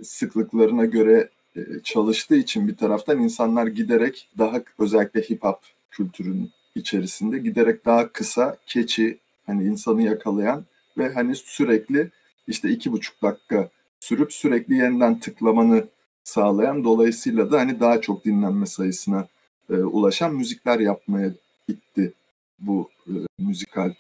sıklıklarına göre e, çalıştığı için bir taraftan insanlar giderek daha özellikle hip hop kültürünün içerisinde giderek daha kısa, keçi, hani insanı yakalayan ve hani sürekli işte iki buçuk dakika sürüp sürekli yeniden tıklamanı sağlayan dolayısıyla da hani daha çok dinlenme sayısına e, ulaşan müzikler yapmaya itti bu e, müzikal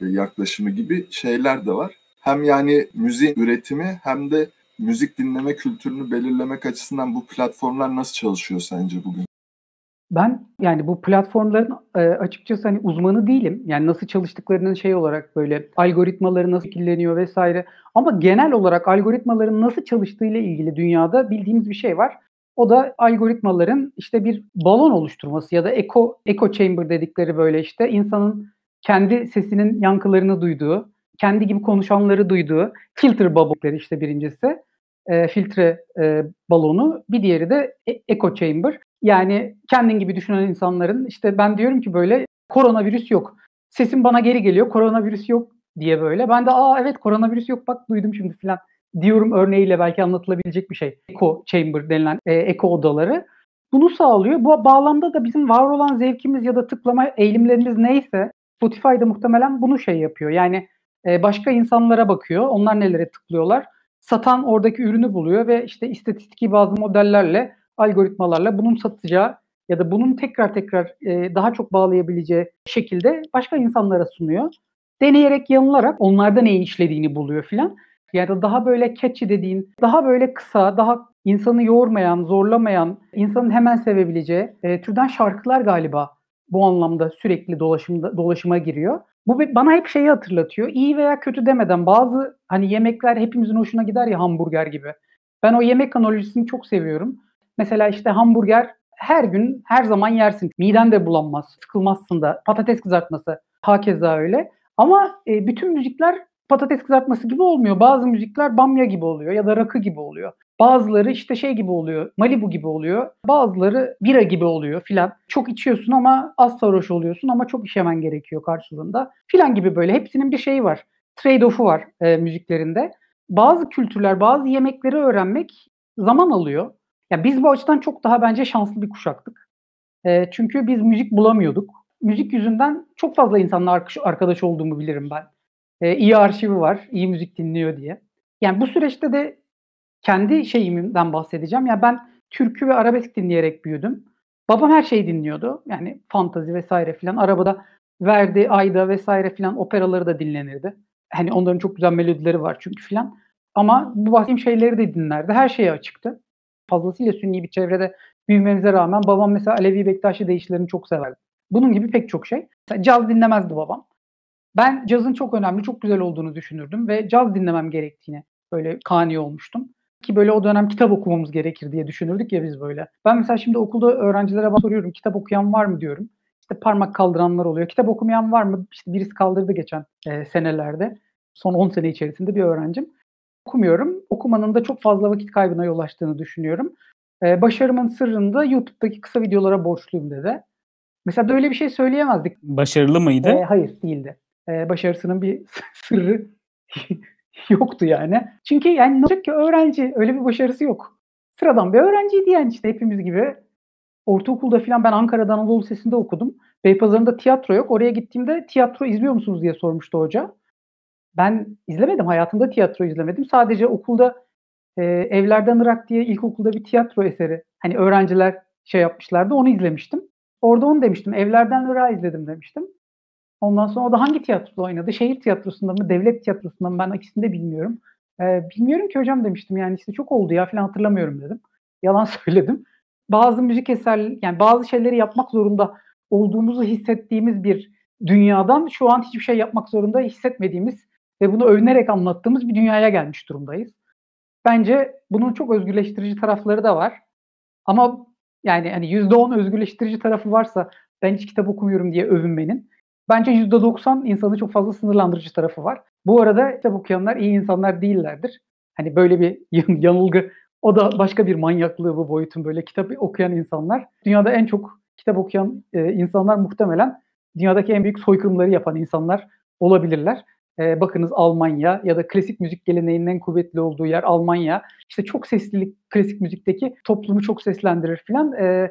e, yaklaşımı gibi şeyler de var. Hem yani müzik üretimi hem de müzik dinleme kültürünü belirlemek açısından bu platformlar nasıl çalışıyor sence bugün? Ben yani bu platformların e, açıkçası hani uzmanı değilim. Yani nasıl çalıştıklarının şey olarak böyle algoritmaları nasıl şekilleniyor vesaire. Ama genel olarak algoritmaların nasıl çalıştığıyla ilgili dünyada bildiğimiz bir şey var. O da algoritmaların işte bir balon oluşturması ya da echo, echo chamber dedikleri böyle işte insanın kendi sesinin yankılarını duyduğu, kendi gibi konuşanları duyduğu filter bubble'ları işte birincisi. E, filtre e, balonu, bir diğeri de e, echo chamber. Yani kendin gibi düşünen insanların işte ben diyorum ki böyle koronavirüs yok. Sesim bana geri geliyor. Koronavirüs yok diye böyle. Ben de aa evet koronavirüs yok bak duydum şimdi filan diyorum örneğiyle belki anlatılabilecek bir şey. Echo chamber denilen e, echo odaları. Bunu sağlıyor. Bu bağlamda da bizim var olan zevkimiz ya da tıklama eğilimlerimiz neyse Spotify'da muhtemelen bunu şey yapıyor. Yani e, başka insanlara bakıyor. Onlar nelere tıklıyorlar. Satan oradaki ürünü buluyor ve işte istatistiki bazı modellerle, algoritmalarla bunun satacağı ya da bunun tekrar tekrar e, daha çok bağlayabileceği şekilde başka insanlara sunuyor. Deneyerek yanılarak onlarda neyi işlediğini buluyor filan. Yani daha böyle catchy dediğin, daha böyle kısa, daha insanı yormayan, zorlamayan, insanın hemen sevebileceği e, türden şarkılar galiba bu anlamda sürekli dolaşımda dolaşıma giriyor. Bu bana hep şeyi hatırlatıyor. İyi veya kötü demeden bazı hani yemekler hepimizin hoşuna gider ya hamburger gibi. Ben o yemek analojisini çok seviyorum. Mesela işte hamburger her gün her zaman yersin. Miden de bulanmaz, sıkılmazsın da. Patates kızartması hakeza öyle. Ama e, bütün müzikler patates kızartması gibi olmuyor. Bazı müzikler bamya gibi oluyor ya da rakı gibi oluyor. Bazıları işte şey gibi oluyor, Malibu gibi oluyor. Bazıları bira gibi oluyor filan. Çok içiyorsun ama az sarhoş oluyorsun ama çok işemen gerekiyor karşılığında. Filan gibi böyle hepsinin bir şeyi var. Trade-off'u var e, müziklerinde. Bazı kültürler, bazı yemekleri öğrenmek zaman alıyor. Ya biz bu açıdan çok daha bence şanslı bir kuşaktık. E, çünkü biz müzik bulamıyorduk. Müzik yüzünden çok fazla insanla arkadaş olduğumu bilirim ben. E, iyi arşivi var, iyi müzik dinliyor diye. Yani bu süreçte de kendi şeyimden bahsedeceğim. Ya yani ben türkü ve arabesk dinleyerek büyüdüm. Babam her şeyi dinliyordu. Yani fantazi vesaire filan. Arabada Verdi, Ayda vesaire filan operaları da dinlenirdi. Hani onların çok güzel melodileri var çünkü filan. Ama bu bahsettiğim şeyleri de dinlerdi. Her şeye açıktı. Fazlasıyla sünni bir çevrede büyümemize rağmen babam mesela Alevi Bektaşi deyişlerini çok severdi. Bunun gibi pek çok şey. Mesela caz dinlemezdi babam. Ben cazın çok önemli, çok güzel olduğunu düşünürdüm ve caz dinlemem gerektiğini böyle kani olmuştum. Ki böyle o dönem kitap okumamız gerekir diye düşünürdük ya biz böyle. Ben mesela şimdi okulda öğrencilere soruyorum kitap okuyan var mı diyorum. İşte parmak kaldıranlar oluyor. Kitap okumayan var mı? İşte birisi kaldırdı geçen e, senelerde. Son 10 sene içerisinde bir öğrencim. Okumuyorum. Okumanın da çok fazla vakit kaybına yol açtığını düşünüyorum. E, başarımın sırrını da YouTube'daki kısa videolara borçluyum dedi. Mesela böyle bir şey söyleyemezdik. Başarılı mıydı? E, hayır değildi. E, başarısının bir sırrı yoktu yani. Çünkü yani ne olacak ki öğrenci öyle bir başarısı yok. Sıradan bir öğrenciydi yani işte hepimiz gibi. Ortaokulda falan ben Ankara'da Anadolu Lisesi'nde okudum. Beypazarı'nda tiyatro yok. Oraya gittiğimde tiyatro izliyor musunuz diye sormuştu hoca. Ben izlemedim. Hayatımda tiyatro izlemedim. Sadece okulda e, Evlerden Irak diye ilkokulda bir tiyatro eseri. Hani öğrenciler şey yapmışlardı. Onu izlemiştim. Orada onu demiştim. Evlerden Irak'ı izledim demiştim. Ondan sonra o da hangi tiyatroda oynadı? Şehir tiyatrosunda mı, devlet tiyatrosunda mı? Ben ikisini de bilmiyorum. Ee, bilmiyorum ki hocam demiştim. Yani işte çok oldu ya falan hatırlamıyorum dedim. Yalan söyledim. Bazı müzik eser, yani bazı şeyleri yapmak zorunda olduğumuzu hissettiğimiz bir dünyadan şu an hiçbir şey yapmak zorunda hissetmediğimiz ve bunu övünerek anlattığımız bir dünyaya gelmiş durumdayız. Bence bunun çok özgürleştirici tarafları da var. Ama yani hani %10 özgürleştirici tarafı varsa ben hiç kitap okumuyorum diye övünmenin Bence %90 insanı çok fazla sınırlandırıcı tarafı var. Bu arada kitap okuyanlar iyi insanlar değillerdir. Hani böyle bir yanılgı o da başka bir manyaklığı bu boyutun böyle kitap okuyan insanlar. Dünyada en çok kitap okuyan e, insanlar muhtemelen dünyadaki en büyük soykırımları yapan insanlar olabilirler. E, bakınız Almanya ya da klasik müzik geleneğinin en kuvvetli olduğu yer Almanya. İşte çok seslilik klasik müzikteki toplumu çok seslendirir filan. E,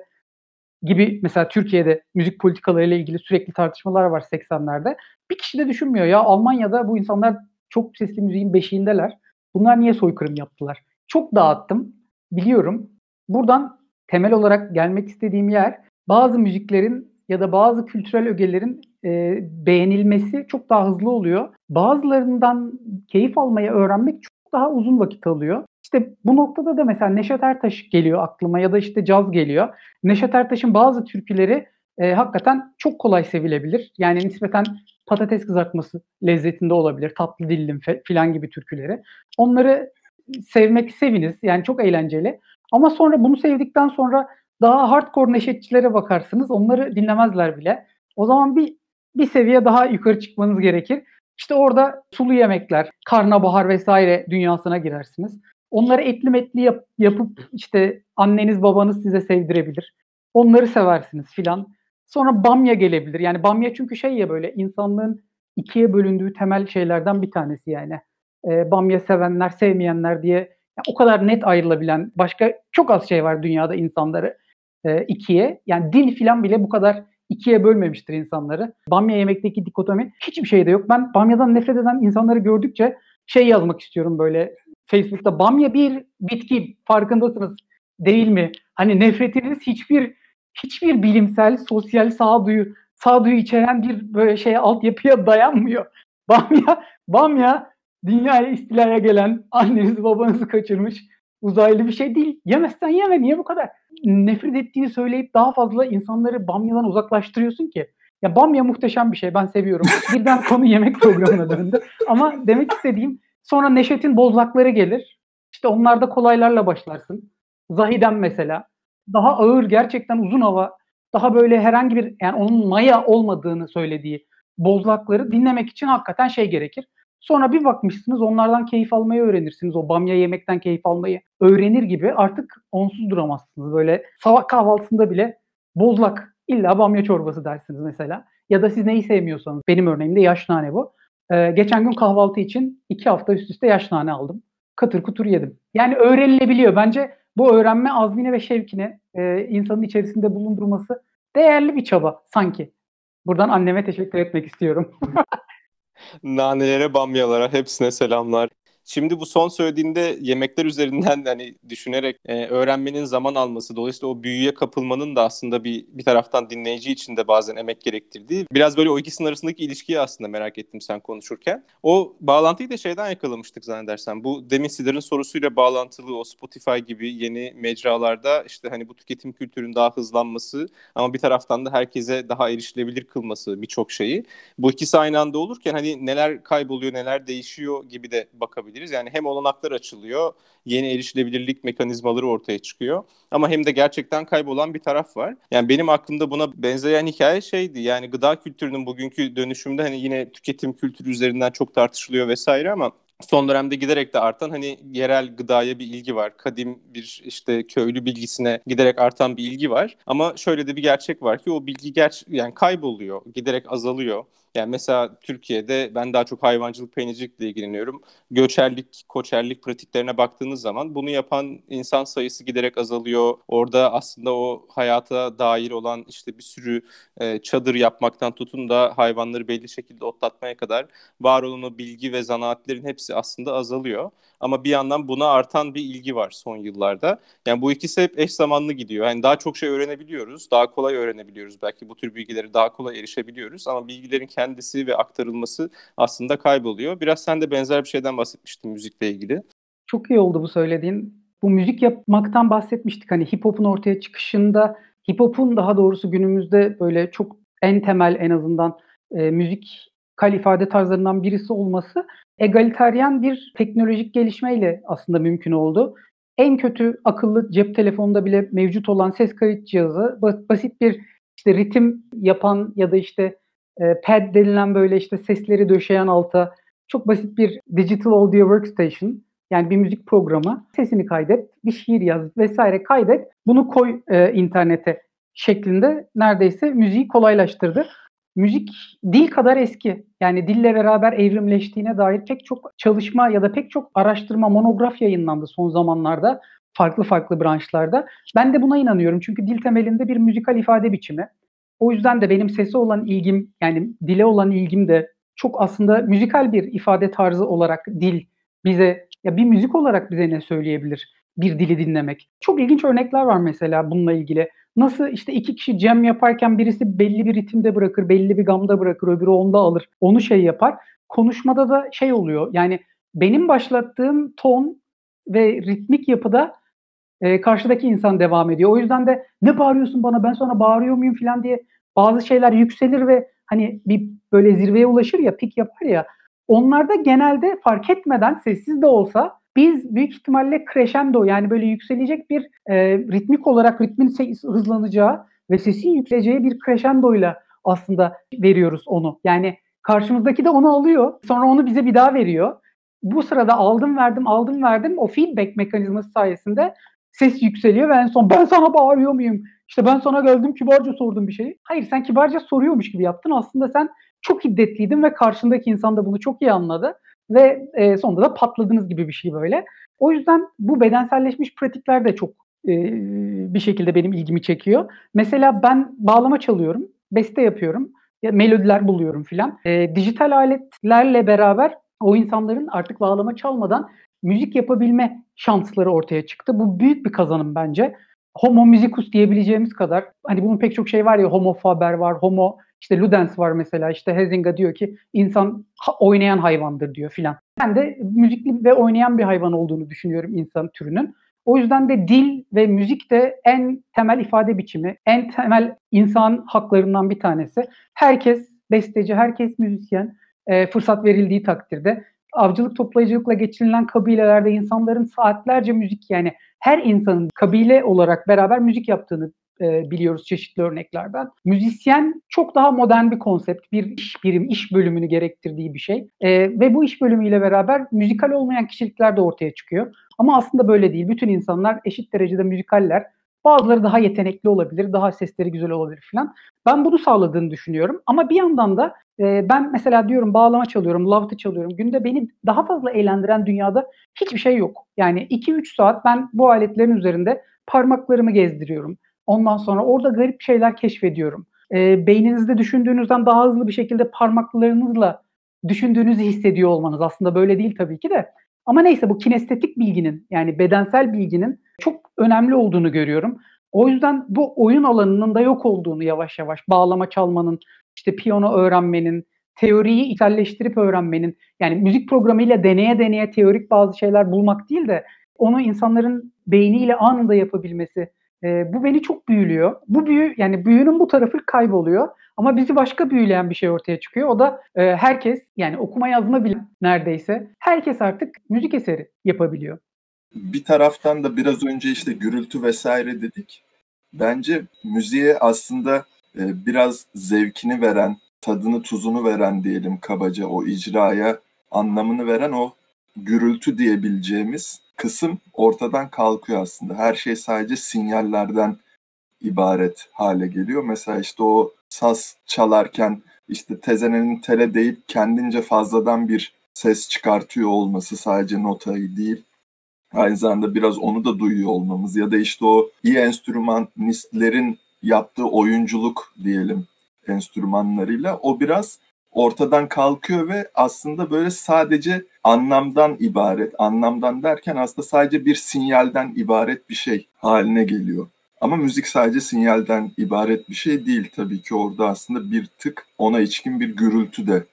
gibi mesela Türkiye'de müzik politikalarıyla ilgili sürekli tartışmalar var 80'lerde. Bir kişi de düşünmüyor ya Almanya'da bu insanlar çok sesli müziğin beşiğindeler. Bunlar niye soykırım yaptılar? Çok dağıttım. Biliyorum. Buradan temel olarak gelmek istediğim yer bazı müziklerin ya da bazı kültürel ögelerin e, beğenilmesi çok daha hızlı oluyor. Bazılarından keyif almayı öğrenmek çok daha uzun vakit alıyor. İşte bu noktada da mesela Neşet Ertaş geliyor aklıma ya da işte caz geliyor. Neşet Ertaş'ın bazı türküleri e, hakikaten çok kolay sevilebilir. Yani nispeten patates kızartması lezzetinde olabilir. Tatlı dillim filan gibi türküleri. Onları sevmek seviniz. Yani çok eğlenceli. Ama sonra bunu sevdikten sonra daha hardcore neşetçilere bakarsınız. Onları dinlemezler bile. O zaman bir bir seviye daha yukarı çıkmanız gerekir. İşte orada sulu yemekler, karnabahar vesaire dünyasına girersiniz. Onları etli metli yap, yapıp işte anneniz babanız size sevdirebilir. Onları seversiniz filan. Sonra bamya gelebilir. Yani bamya çünkü şey ya böyle insanlığın ikiye bölündüğü temel şeylerden bir tanesi yani. E, bamya sevenler, sevmeyenler diye yani o kadar net ayrılabilen başka çok az şey var dünyada insanları e, ikiye. Yani din filan bile bu kadar ikiye bölmemiştir insanları. Bamya yemekteki dikotomi hiçbir şeyde yok. Ben bamyadan nefret eden insanları gördükçe şey yazmak istiyorum böyle Facebook'ta bamya bir bitki farkındasınız değil mi? Hani nefretiniz hiçbir hiçbir bilimsel, sosyal sağduyu sağduyu içeren bir böyle şey altyapıya dayanmıyor. Bamya bamya dünyaya istilaya gelen annenizi babanızı kaçırmış uzaylı bir şey değil. Yemezsen yeme. Niye bu kadar nefret ettiğini söyleyip daha fazla insanları bamyadan uzaklaştırıyorsun ki? Ya bamya muhteşem bir şey. Ben seviyorum. Birden konu yemek programına döndü. Ama demek istediğim sonra Neşet'in bozlakları gelir. İşte onlarda kolaylarla başlarsın. Zahiden mesela. Daha ağır gerçekten uzun hava. Daha böyle herhangi bir yani onun maya olmadığını söylediği bozlakları dinlemek için hakikaten şey gerekir. Sonra bir bakmışsınız onlardan keyif almayı öğrenirsiniz. O bamya yemekten keyif almayı öğrenir gibi artık onsuz duramazsınız. Böyle sabah kahvaltısında bile bozlak illa bamya çorbası dersiniz mesela. Ya da siz neyi sevmiyorsanız. Benim örneğimde yaş nane bu. Ee, geçen gün kahvaltı için iki hafta üst üste yaş nane aldım. Katır kutur yedim. Yani öğrenilebiliyor. Bence bu öğrenme azmine ve şevkine e, insanın içerisinde bulundurması değerli bir çaba sanki. Buradan anneme teşekkür etmek istiyorum. Nanelere, bamyalara hepsine selamlar. Şimdi bu son söylediğinde yemekler üzerinden hani düşünerek e, öğrenmenin zaman alması, dolayısıyla o büyüye kapılmanın da aslında bir bir taraftan dinleyici için de bazen emek gerektirdiği. Biraz böyle o ikisinin arasındaki ilişkiyi aslında merak ettim sen konuşurken. O bağlantıyı da şeyden yakalamıştık zannedersem. Bu demin Sidar'ın sorusuyla bağlantılı o Spotify gibi yeni mecralarda işte hani bu tüketim kültürünün daha hızlanması ama bir taraftan da herkese daha erişilebilir kılması birçok şeyi. Bu ikisi aynı anda olurken hani neler kayboluyor, neler değişiyor gibi de bakabiliriz diyebiliriz. Yani hem olanaklar açılıyor, yeni erişilebilirlik mekanizmaları ortaya çıkıyor. Ama hem de gerçekten kaybolan bir taraf var. Yani benim aklımda buna benzeyen hikaye şeydi. Yani gıda kültürünün bugünkü dönüşümde hani yine tüketim kültürü üzerinden çok tartışılıyor vesaire ama son dönemde giderek de artan hani yerel gıdaya bir ilgi var. Kadim bir işte köylü bilgisine giderek artan bir ilgi var. Ama şöyle de bir gerçek var ki o bilgi ger yani kayboluyor, giderek azalıyor. Yani mesela Türkiye'de ben daha çok hayvancılık, peynircilikle ilgileniyorum. Göçerlik, koçerlik pratiklerine baktığınız zaman bunu yapan insan sayısı giderek azalıyor. Orada aslında o hayata dair olan işte bir sürü e, çadır yapmaktan tutun da hayvanları belli şekilde otlatmaya kadar var olan o bilgi ve zanaatlerin hepsi aslında azalıyor. Ama bir yandan buna artan bir ilgi var son yıllarda. Yani bu ikisi hep eş zamanlı gidiyor. Yani daha çok şey öğrenebiliyoruz, daha kolay öğrenebiliyoruz. Belki bu tür bilgileri daha kolay erişebiliyoruz ama bilgilerin kendisi ve aktarılması aslında kayboluyor. Biraz sen de benzer bir şeyden bahsetmiştin müzikle ilgili. Çok iyi oldu bu söylediğin. Bu müzik yapmaktan bahsetmiştik. Hani hip hop'un ortaya çıkışında hip hop'un daha doğrusu günümüzde böyle çok en temel en azından e, müzik kal ifade tarzlarından birisi olması egaliteryen bir teknolojik gelişmeyle aslında mümkün oldu. En kötü akıllı cep telefonunda bile mevcut olan ses kayıt cihazı basit bir işte ritim yapan ya da işte e, pad denilen böyle işte sesleri döşeyen alta çok basit bir digital audio workstation yani bir müzik programı sesini kaydet, bir şiir yaz vesaire kaydet, bunu koy e, internete şeklinde neredeyse müziği kolaylaştırdı müzik dil kadar eski. Yani dille beraber evrimleştiğine dair pek çok çalışma ya da pek çok araştırma, monograf yayınlandı son zamanlarda farklı farklı branşlarda. Ben de buna inanıyorum çünkü dil temelinde bir müzikal ifade biçimi. O yüzden de benim sese olan ilgim yani dile olan ilgim de çok aslında müzikal bir ifade tarzı olarak dil bize ya bir müzik olarak bize ne söyleyebilir bir dili dinlemek. Çok ilginç örnekler var mesela bununla ilgili. Nasıl işte iki kişi cem yaparken birisi belli bir ritimde bırakır, belli bir gamda bırakır, öbürü onda alır. Onu şey yapar. Konuşmada da şey oluyor. Yani benim başlattığım ton ve ritmik yapıda e, karşıdaki insan devam ediyor. O yüzden de ne bağırıyorsun bana ben sana bağırıyor muyum falan diye bazı şeyler yükselir ve hani bir böyle zirveye ulaşır ya pik yapar ya onlarda genelde fark etmeden sessiz de olsa biz büyük ihtimalle crescendo yani böyle yükselecek bir e, ritmik olarak ritmin hızlanacağı ve sesin yükseleceği bir crescendo ile aslında veriyoruz onu. Yani karşımızdaki de onu alıyor. Sonra onu bize bir daha veriyor. Bu sırada aldım verdim aldım verdim o feedback mekanizması sayesinde ses yükseliyor ve en son ben sana bağırıyor muyum? İşte ben sana geldim kibarca sordum bir şeyi. Hayır sen kibarca soruyormuş gibi yaptın. Aslında sen çok hiddetliydin ve karşındaki insan da bunu çok iyi anladı ve e, sonunda da patladınız gibi bir şey böyle. O yüzden bu bedenselleşmiş pratikler de çok e, bir şekilde benim ilgimi çekiyor. Mesela ben bağlama çalıyorum, beste yapıyorum, ya melodiler buluyorum filan. E, dijital aletlerle beraber o insanların artık bağlama çalmadan müzik yapabilme şansları ortaya çıktı. Bu büyük bir kazanım bence. Homo musicus diyebileceğimiz kadar hani bunun pek çok şey var ya homo faber var, homo işte Ludens var mesela işte Hezinga diyor ki insan oynayan hayvandır diyor filan. Ben de müzikli ve oynayan bir hayvan olduğunu düşünüyorum insan türünün. O yüzden de dil ve müzik de en temel ifade biçimi, en temel insan haklarından bir tanesi. Herkes besteci, herkes müzisyen e, fırsat verildiği takdirde avcılık toplayıcılıkla geçirilen kabilelerde insanların saatlerce müzik yani her insanın kabile olarak beraber müzik yaptığını e, biliyoruz çeşitli örneklerden. Müzisyen çok daha modern bir konsept, bir iş birim, iş bölümünü gerektirdiği bir şey. E, ve bu iş bölümüyle beraber müzikal olmayan kişilikler de ortaya çıkıyor. Ama aslında böyle değil. Bütün insanlar eşit derecede müzikaller. Bazıları daha yetenekli olabilir, daha sesleri güzel olabilir falan. Ben bunu sağladığını düşünüyorum. Ama bir yandan da e, ben mesela diyorum bağlama çalıyorum, lavtı çalıyorum. Günde beni daha fazla eğlendiren dünyada hiçbir şey yok. Yani 2-3 saat ben bu aletlerin üzerinde parmaklarımı gezdiriyorum. Ondan sonra orada garip şeyler keşfediyorum. E, beyninizde düşündüğünüzden daha hızlı bir şekilde parmaklarınızla düşündüğünüzü hissediyor olmanız. Aslında böyle değil tabii ki de. Ama neyse bu kinestetik bilginin yani bedensel bilginin çok önemli olduğunu görüyorum. O yüzden bu oyun alanının da yok olduğunu yavaş yavaş bağlama çalmanın, işte piyano öğrenmenin, teoriyi içselleştirip öğrenmenin yani müzik programıyla deneye deneye teorik bazı şeyler bulmak değil de onu insanların beyniyle anında yapabilmesi e, bu beni çok büyülüyor. Bu büyü yani büyünün bu tarafı kayboluyor. Ama bizi başka büyüleyen bir şey ortaya çıkıyor. O da e, herkes yani okuma yazma bilen neredeyse herkes artık müzik eseri yapabiliyor. Bir taraftan da biraz önce işte gürültü vesaire dedik. Bence müziğe aslında e, biraz zevkini veren, tadını tuzunu veren diyelim kabaca o icraya anlamını veren o gürültü diyebileceğimiz kısım ortadan kalkıyor aslında. Her şey sadece sinyallerden ibaret hale geliyor. Mesela işte o saz çalarken işte tezenenin tele deyip kendince fazladan bir ses çıkartıyor olması sadece notayı değil. Aynı zamanda biraz onu da duyuyor olmamız ya da işte o iyi enstrümanistlerin yaptığı oyunculuk diyelim enstrümanlarıyla o biraz ortadan kalkıyor ve aslında böyle sadece anlamdan ibaret, anlamdan derken aslında sadece bir sinyalden ibaret bir şey haline geliyor. Ama müzik sadece sinyalden ibaret bir şey değil tabii ki orada aslında bir tık ona içkin bir gürültü de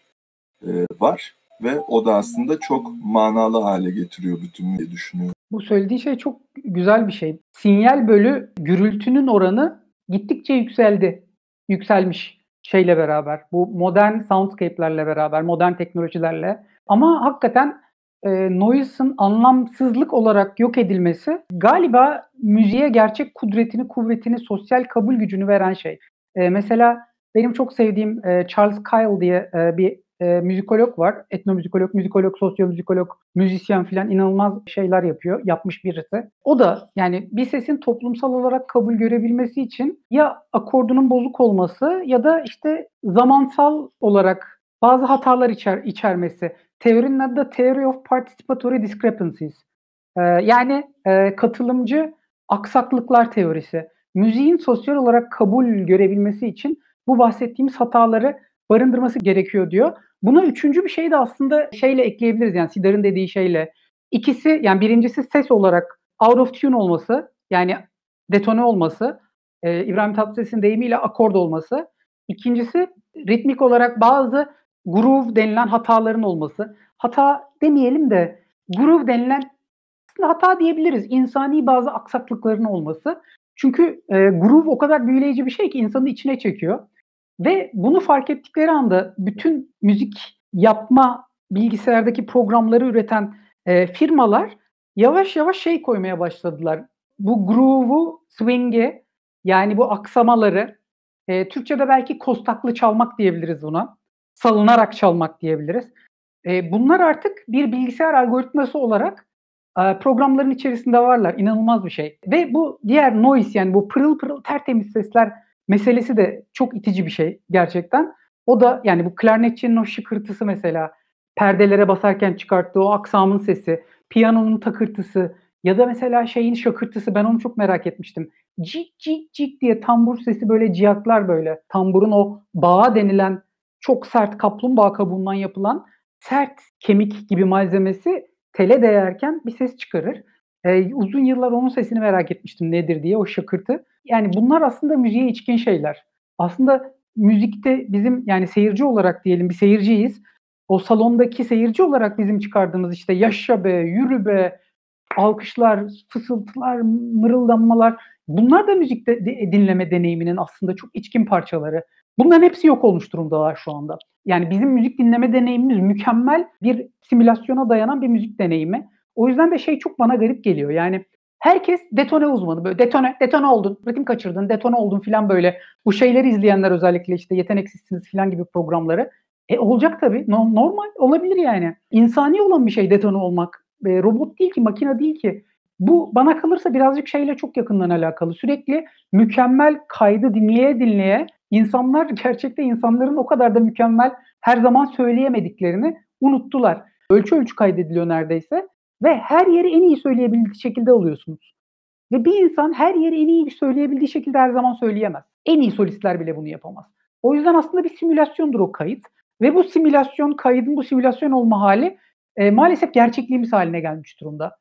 e, var ve o da aslında çok manalı hale getiriyor bütün diye düşünüyorum. Bu söylediği şey çok güzel bir şey. Sinyal bölü gürültünün oranı gittikçe yükseldi. Yükselmiş şeyle beraber. Bu modern soundscape'lerle beraber, modern teknolojilerle. Ama hakikaten e, noise'ın anlamsızlık olarak yok edilmesi galiba müziğe gerçek kudretini, kuvvetini, sosyal kabul gücünü veren şey. E, mesela benim çok sevdiğim e, Charles Kyle diye e, bir e, müzikolog var. Etnomüzikolog, müzikolog, sosyomüzikolog, müzisyen filan inanılmaz şeyler yapıyor. Yapmış birisi. O da yani bir sesin toplumsal olarak kabul görebilmesi için ya akordunun bozuk olması ya da işte zamansal olarak bazı hatalar içer, içermesi. Teorinin adı da Theory of Participatory Discrepancies. Ee, yani e, katılımcı aksaklıklar teorisi. Müziğin sosyal olarak kabul görebilmesi için bu bahsettiğimiz hataları barındırması gerekiyor diyor. Buna üçüncü bir şey de aslında şeyle ekleyebiliriz yani Sidar'ın dediği şeyle. İkisi yani birincisi ses olarak out of tune olması yani detone olması. E, İbrahim Tatlıses'in deyimiyle akord olması. İkincisi ritmik olarak bazı groove denilen hataların olması. Hata demeyelim de groove denilen aslında hata diyebiliriz. İnsani bazı aksaklıkların olması. Çünkü e, groove o kadar büyüleyici bir şey ki insanı içine çekiyor. Ve bunu fark ettikleri anda bütün müzik yapma bilgisayardaki programları üreten e, firmalar yavaş yavaş şey koymaya başladılar. Bu groove'u, swing'i yani bu aksamaları e, Türkçe'de belki kostaklı çalmak diyebiliriz buna. Salınarak çalmak diyebiliriz. E, bunlar artık bir bilgisayar algoritması olarak e, programların içerisinde varlar. İnanılmaz bir şey. Ve bu diğer noise yani bu pırıl pırıl tertemiz sesler meselesi de çok itici bir şey gerçekten. O da yani bu klarnetçinin o şıkırtısı mesela perdelere basarken çıkarttığı o aksamın sesi, piyanonun takırtısı ya da mesela şeyin şakırtısı ben onu çok merak etmiştim. Cik cik cik diye tambur sesi böyle ciyaklar böyle. Tamburun o bağa denilen çok sert kaplumbağa kabuğundan yapılan sert kemik gibi malzemesi tele değerken bir ses çıkarır. Ee, uzun yıllar onun sesini merak etmiştim nedir diye o şakırtı. Yani bunlar aslında müziğe içkin şeyler. Aslında müzikte bizim yani seyirci olarak diyelim bir seyirciyiz. O salondaki seyirci olarak bizim çıkardığımız işte yaşa be, yürü be, alkışlar, fısıltılar, mırıldanmalar bunlar da müzikte dinleme deneyiminin aslında çok içkin parçaları. Bunların hepsi yok olmuş durumdalar şu anda. Yani bizim müzik dinleme deneyimimiz mükemmel bir simülasyona dayanan bir müzik deneyimi. O yüzden de şey çok bana garip geliyor. Yani herkes detone uzmanı. Böyle detone, detone oldun, ritim kaçırdın, detone oldun filan böyle. Bu şeyleri izleyenler özellikle işte yeteneksizsiniz filan gibi programları. E olacak tabii. No, normal olabilir yani. İnsani olan bir şey detone olmak. E, robot değil ki, makine değil ki. Bu bana kalırsa birazcık şeyle çok yakından alakalı. Sürekli mükemmel kaydı dinleye dinleye insanlar gerçekte insanların o kadar da mükemmel her zaman söyleyemediklerini unuttular. Ölçü ölçü kaydediliyor neredeyse ve her yeri en iyi söyleyebildiği şekilde alıyorsunuz. Ve bir insan her yeri en iyi söyleyebildiği şekilde her zaman söyleyemez. En iyi solistler bile bunu yapamaz. O yüzden aslında bir simülasyondur o kayıt. Ve bu simülasyon, kaydın bu simülasyon olma hali e, maalesef gerçekliğimiz haline gelmiş durumda.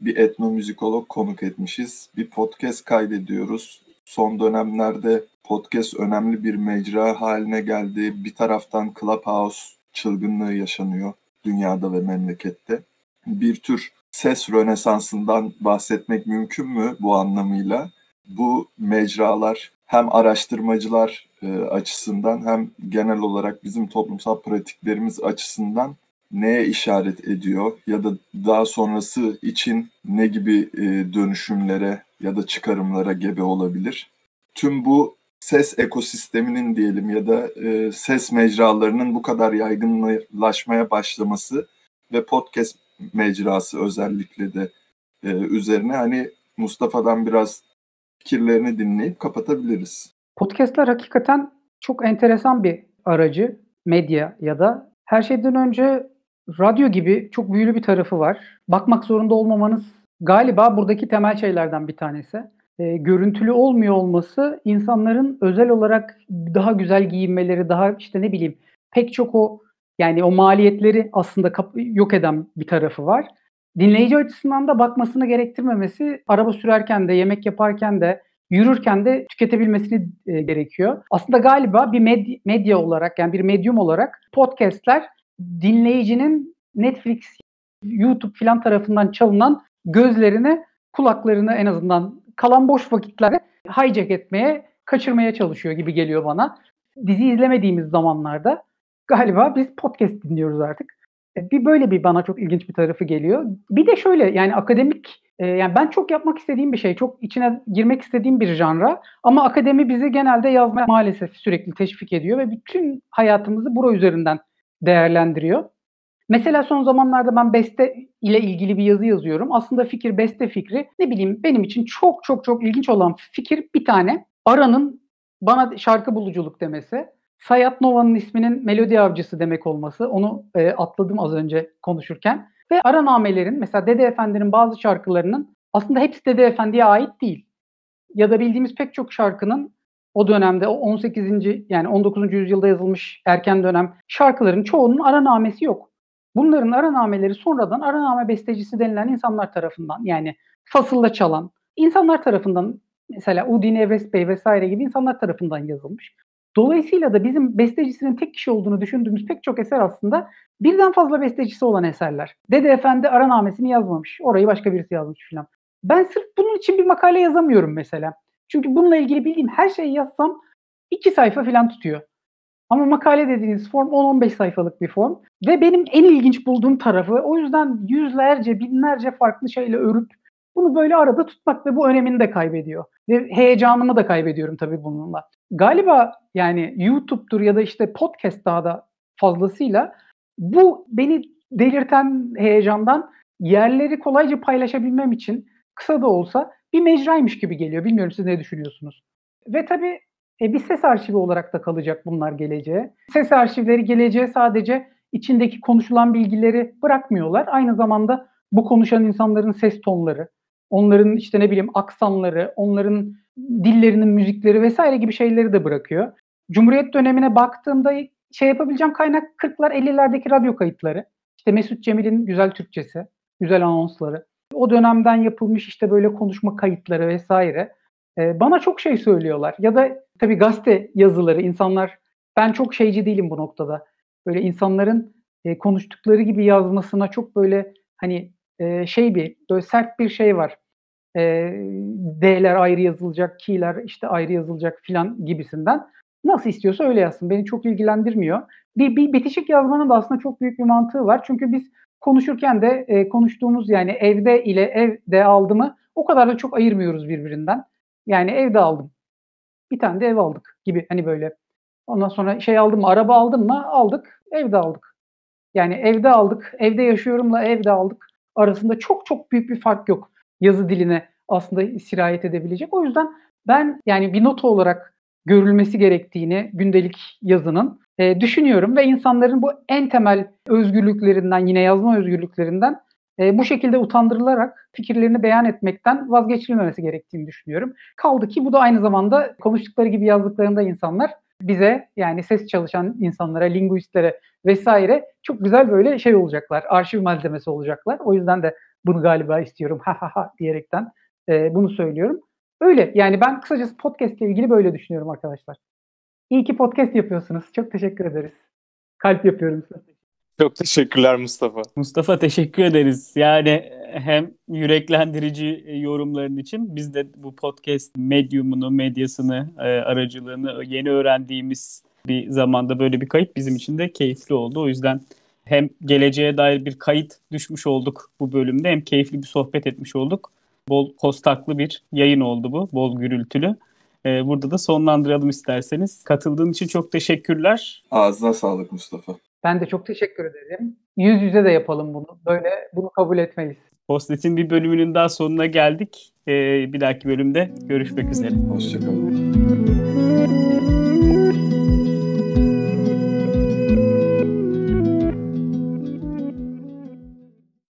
Bir etnomüzikolog konuk etmişiz. Bir podcast kaydediyoruz. Son dönemlerde podcast önemli bir mecra haline geldi. Bir taraftan Clubhouse çılgınlığı yaşanıyor dünyada ve memlekette. Bir tür ses rönesansından bahsetmek mümkün mü bu anlamıyla? Bu mecralar hem araştırmacılar e, açısından hem genel olarak bizim toplumsal pratiklerimiz açısından neye işaret ediyor ya da daha sonrası için ne gibi e, dönüşümlere ya da çıkarımlara gebe olabilir? Tüm bu ses ekosisteminin diyelim ya da e, ses mecralarının bu kadar yaygınlaşmaya başlaması ve podcast mecrası özellikle de e, üzerine hani Mustafa'dan biraz fikirlerini dinleyip kapatabiliriz. Podcast'ler hakikaten çok enteresan bir aracı, medya ya da her şeyden önce radyo gibi çok büyülü bir tarafı var. Bakmak zorunda olmamanız galiba buradaki temel şeylerden bir tanesi. E, görüntülü olmuyor olması insanların özel olarak daha güzel giyinmeleri, daha işte ne bileyim pek çok o yani o maliyetleri aslında yok eden bir tarafı var. Dinleyici açısından da bakmasını gerektirmemesi araba sürerken de, yemek yaparken de, yürürken de tüketebilmesini e, gerekiyor. Aslında galiba bir medya, medya olarak yani bir medyum olarak podcastler dinleyicinin Netflix, YouTube filan tarafından çalınan gözlerini, kulaklarını en azından kalan boş vakitlerde hijack etmeye, kaçırmaya çalışıyor gibi geliyor bana. Dizi izlemediğimiz zamanlarda galiba biz podcast dinliyoruz artık. E, bir böyle bir bana çok ilginç bir tarafı geliyor. Bir de şöyle yani akademik e, yani ben çok yapmak istediğim bir şey, çok içine girmek istediğim bir janra ama akademi bizi genelde yazmaya maalesef sürekli teşvik ediyor ve bütün hayatımızı bura üzerinden değerlendiriyor. Mesela son zamanlarda ben beste ile ilgili bir yazı yazıyorum. Aslında fikir beste fikri ne bileyim benim için çok çok çok ilginç olan fikir bir tane. Ara'nın bana şarkı buluculuk demesi. Sayat Nova'nın isminin melodi avcısı demek olması. Onu e, atladım az önce konuşurken. Ve aranamelerin mesela Dede Efendi'nin bazı şarkılarının aslında hepsi Dede Efendi'ye ait değil. Ya da bildiğimiz pek çok şarkının o dönemde o 18. yani 19. yüzyılda yazılmış erken dönem şarkıların çoğunun aranamesi yok. Bunların aranameleri sonradan araname bestecisi denilen insanlar tarafından yani fasılda çalan insanlar tarafından mesela Udin Evres Bey vesaire gibi insanlar tarafından yazılmış. Dolayısıyla da bizim bestecisinin tek kişi olduğunu düşündüğümüz pek çok eser aslında birden fazla bestecisi olan eserler. Dede Efendi aranamesini yazmamış. Orayı başka birisi yazmış filan. Ben sırf bunun için bir makale yazamıyorum mesela. Çünkü bununla ilgili bildiğim her şeyi yazsam iki sayfa filan tutuyor. Ama makale dediğiniz form 10-15 sayfalık bir form. Ve benim en ilginç bulduğum tarafı o yüzden yüzlerce, binlerce farklı şeyle örüp bunu böyle arada tutmak ve bu önemini de kaybediyor. Ve heyecanımı da kaybediyorum tabii bununla. Galiba yani YouTube'dur ya da işte podcast daha da fazlasıyla bu beni delirten heyecandan yerleri kolayca paylaşabilmem için kısa da olsa bir mecraymış gibi geliyor. Bilmiyorum siz ne düşünüyorsunuz? Ve tabii e, bir ses arşivi olarak da kalacak bunlar geleceğe. Ses arşivleri geleceğe sadece içindeki konuşulan bilgileri bırakmıyorlar. Aynı zamanda bu konuşan insanların ses tonları, onların işte ne bileyim aksanları, onların dillerinin müzikleri vesaire gibi şeyleri de bırakıyor. Cumhuriyet dönemine baktığımda şey yapabileceğim kaynak 40'lar 50'lerdeki radyo kayıtları. İşte Mesut Cemil'in güzel Türkçesi, güzel anonsları. O dönemden yapılmış işte böyle konuşma kayıtları vesaire. Ee, bana çok şey söylüyorlar. Ya da tabii gazete yazıları, insanlar ben çok şeyci değilim bu noktada. Böyle insanların e, konuştukları gibi yazmasına çok böyle hani e, şey bir böyle sert bir şey var. E, D'ler ayrı yazılacak, key'ler işte ayrı yazılacak filan gibisinden. Nasıl istiyorsa öyle yazsın. Beni çok ilgilendirmiyor. Bir, bir bitişik yazmanın da aslında çok büyük bir mantığı var. Çünkü biz konuşurken de e, konuştuğumuz yani evde ile evde aldımı o kadar da çok ayırmıyoruz birbirinden. Yani evde aldım. Bir tane de ev aldık gibi hani böyle. Ondan sonra şey aldım mı, araba aldım mı? Aldık. Evde aldık. Yani evde aldık. Evde yaşıyorumla evde aldık. Arasında çok çok büyük bir fark yok. Yazı diline aslında sirayet edebilecek. O yüzden ben yani bir nota olarak görülmesi gerektiğini gündelik yazının e, düşünüyorum ve insanların bu en temel özgürlüklerinden yine yazma özgürlüklerinden e, bu şekilde utandırılarak fikirlerini beyan etmekten vazgeçilmemesi gerektiğini düşünüyorum. Kaldı ki bu da aynı zamanda konuştukları gibi yazdıklarında insanlar bize yani ses çalışan insanlara, linguistlere vesaire çok güzel böyle şey olacaklar, arşiv malzemesi olacaklar. O yüzden de bunu galiba istiyorum ha ha ha diyerekten e, bunu söylüyorum. Öyle yani ben kısacası podcast ile ilgili böyle düşünüyorum arkadaşlar. İyi ki podcast yapıyorsunuz. Çok teşekkür ederiz. Kalp yapıyorum size. Çok teşekkürler Mustafa. Mustafa teşekkür ederiz. Yani hem yüreklendirici yorumların için biz de bu podcast medyumunu, medyasını, e, aracılığını yeni öğrendiğimiz bir zamanda böyle bir kayıt bizim için de keyifli oldu. O yüzden hem geleceğe dair bir kayıt düşmüş olduk bu bölümde hem keyifli bir sohbet etmiş olduk. Bol kostaklı bir yayın oldu bu, bol gürültülü. Ee, burada da sonlandıralım isterseniz. Katıldığın için çok teşekkürler. Ağzına sağlık Mustafa. Ben de çok teşekkür ederim. Yüz yüze de yapalım bunu. Böyle bunu kabul etmeliyiz. Postlet'in bir bölümünün daha sonuna geldik. Ee, bir dahaki bölümde görüşmek üzere. Hoşçakalın.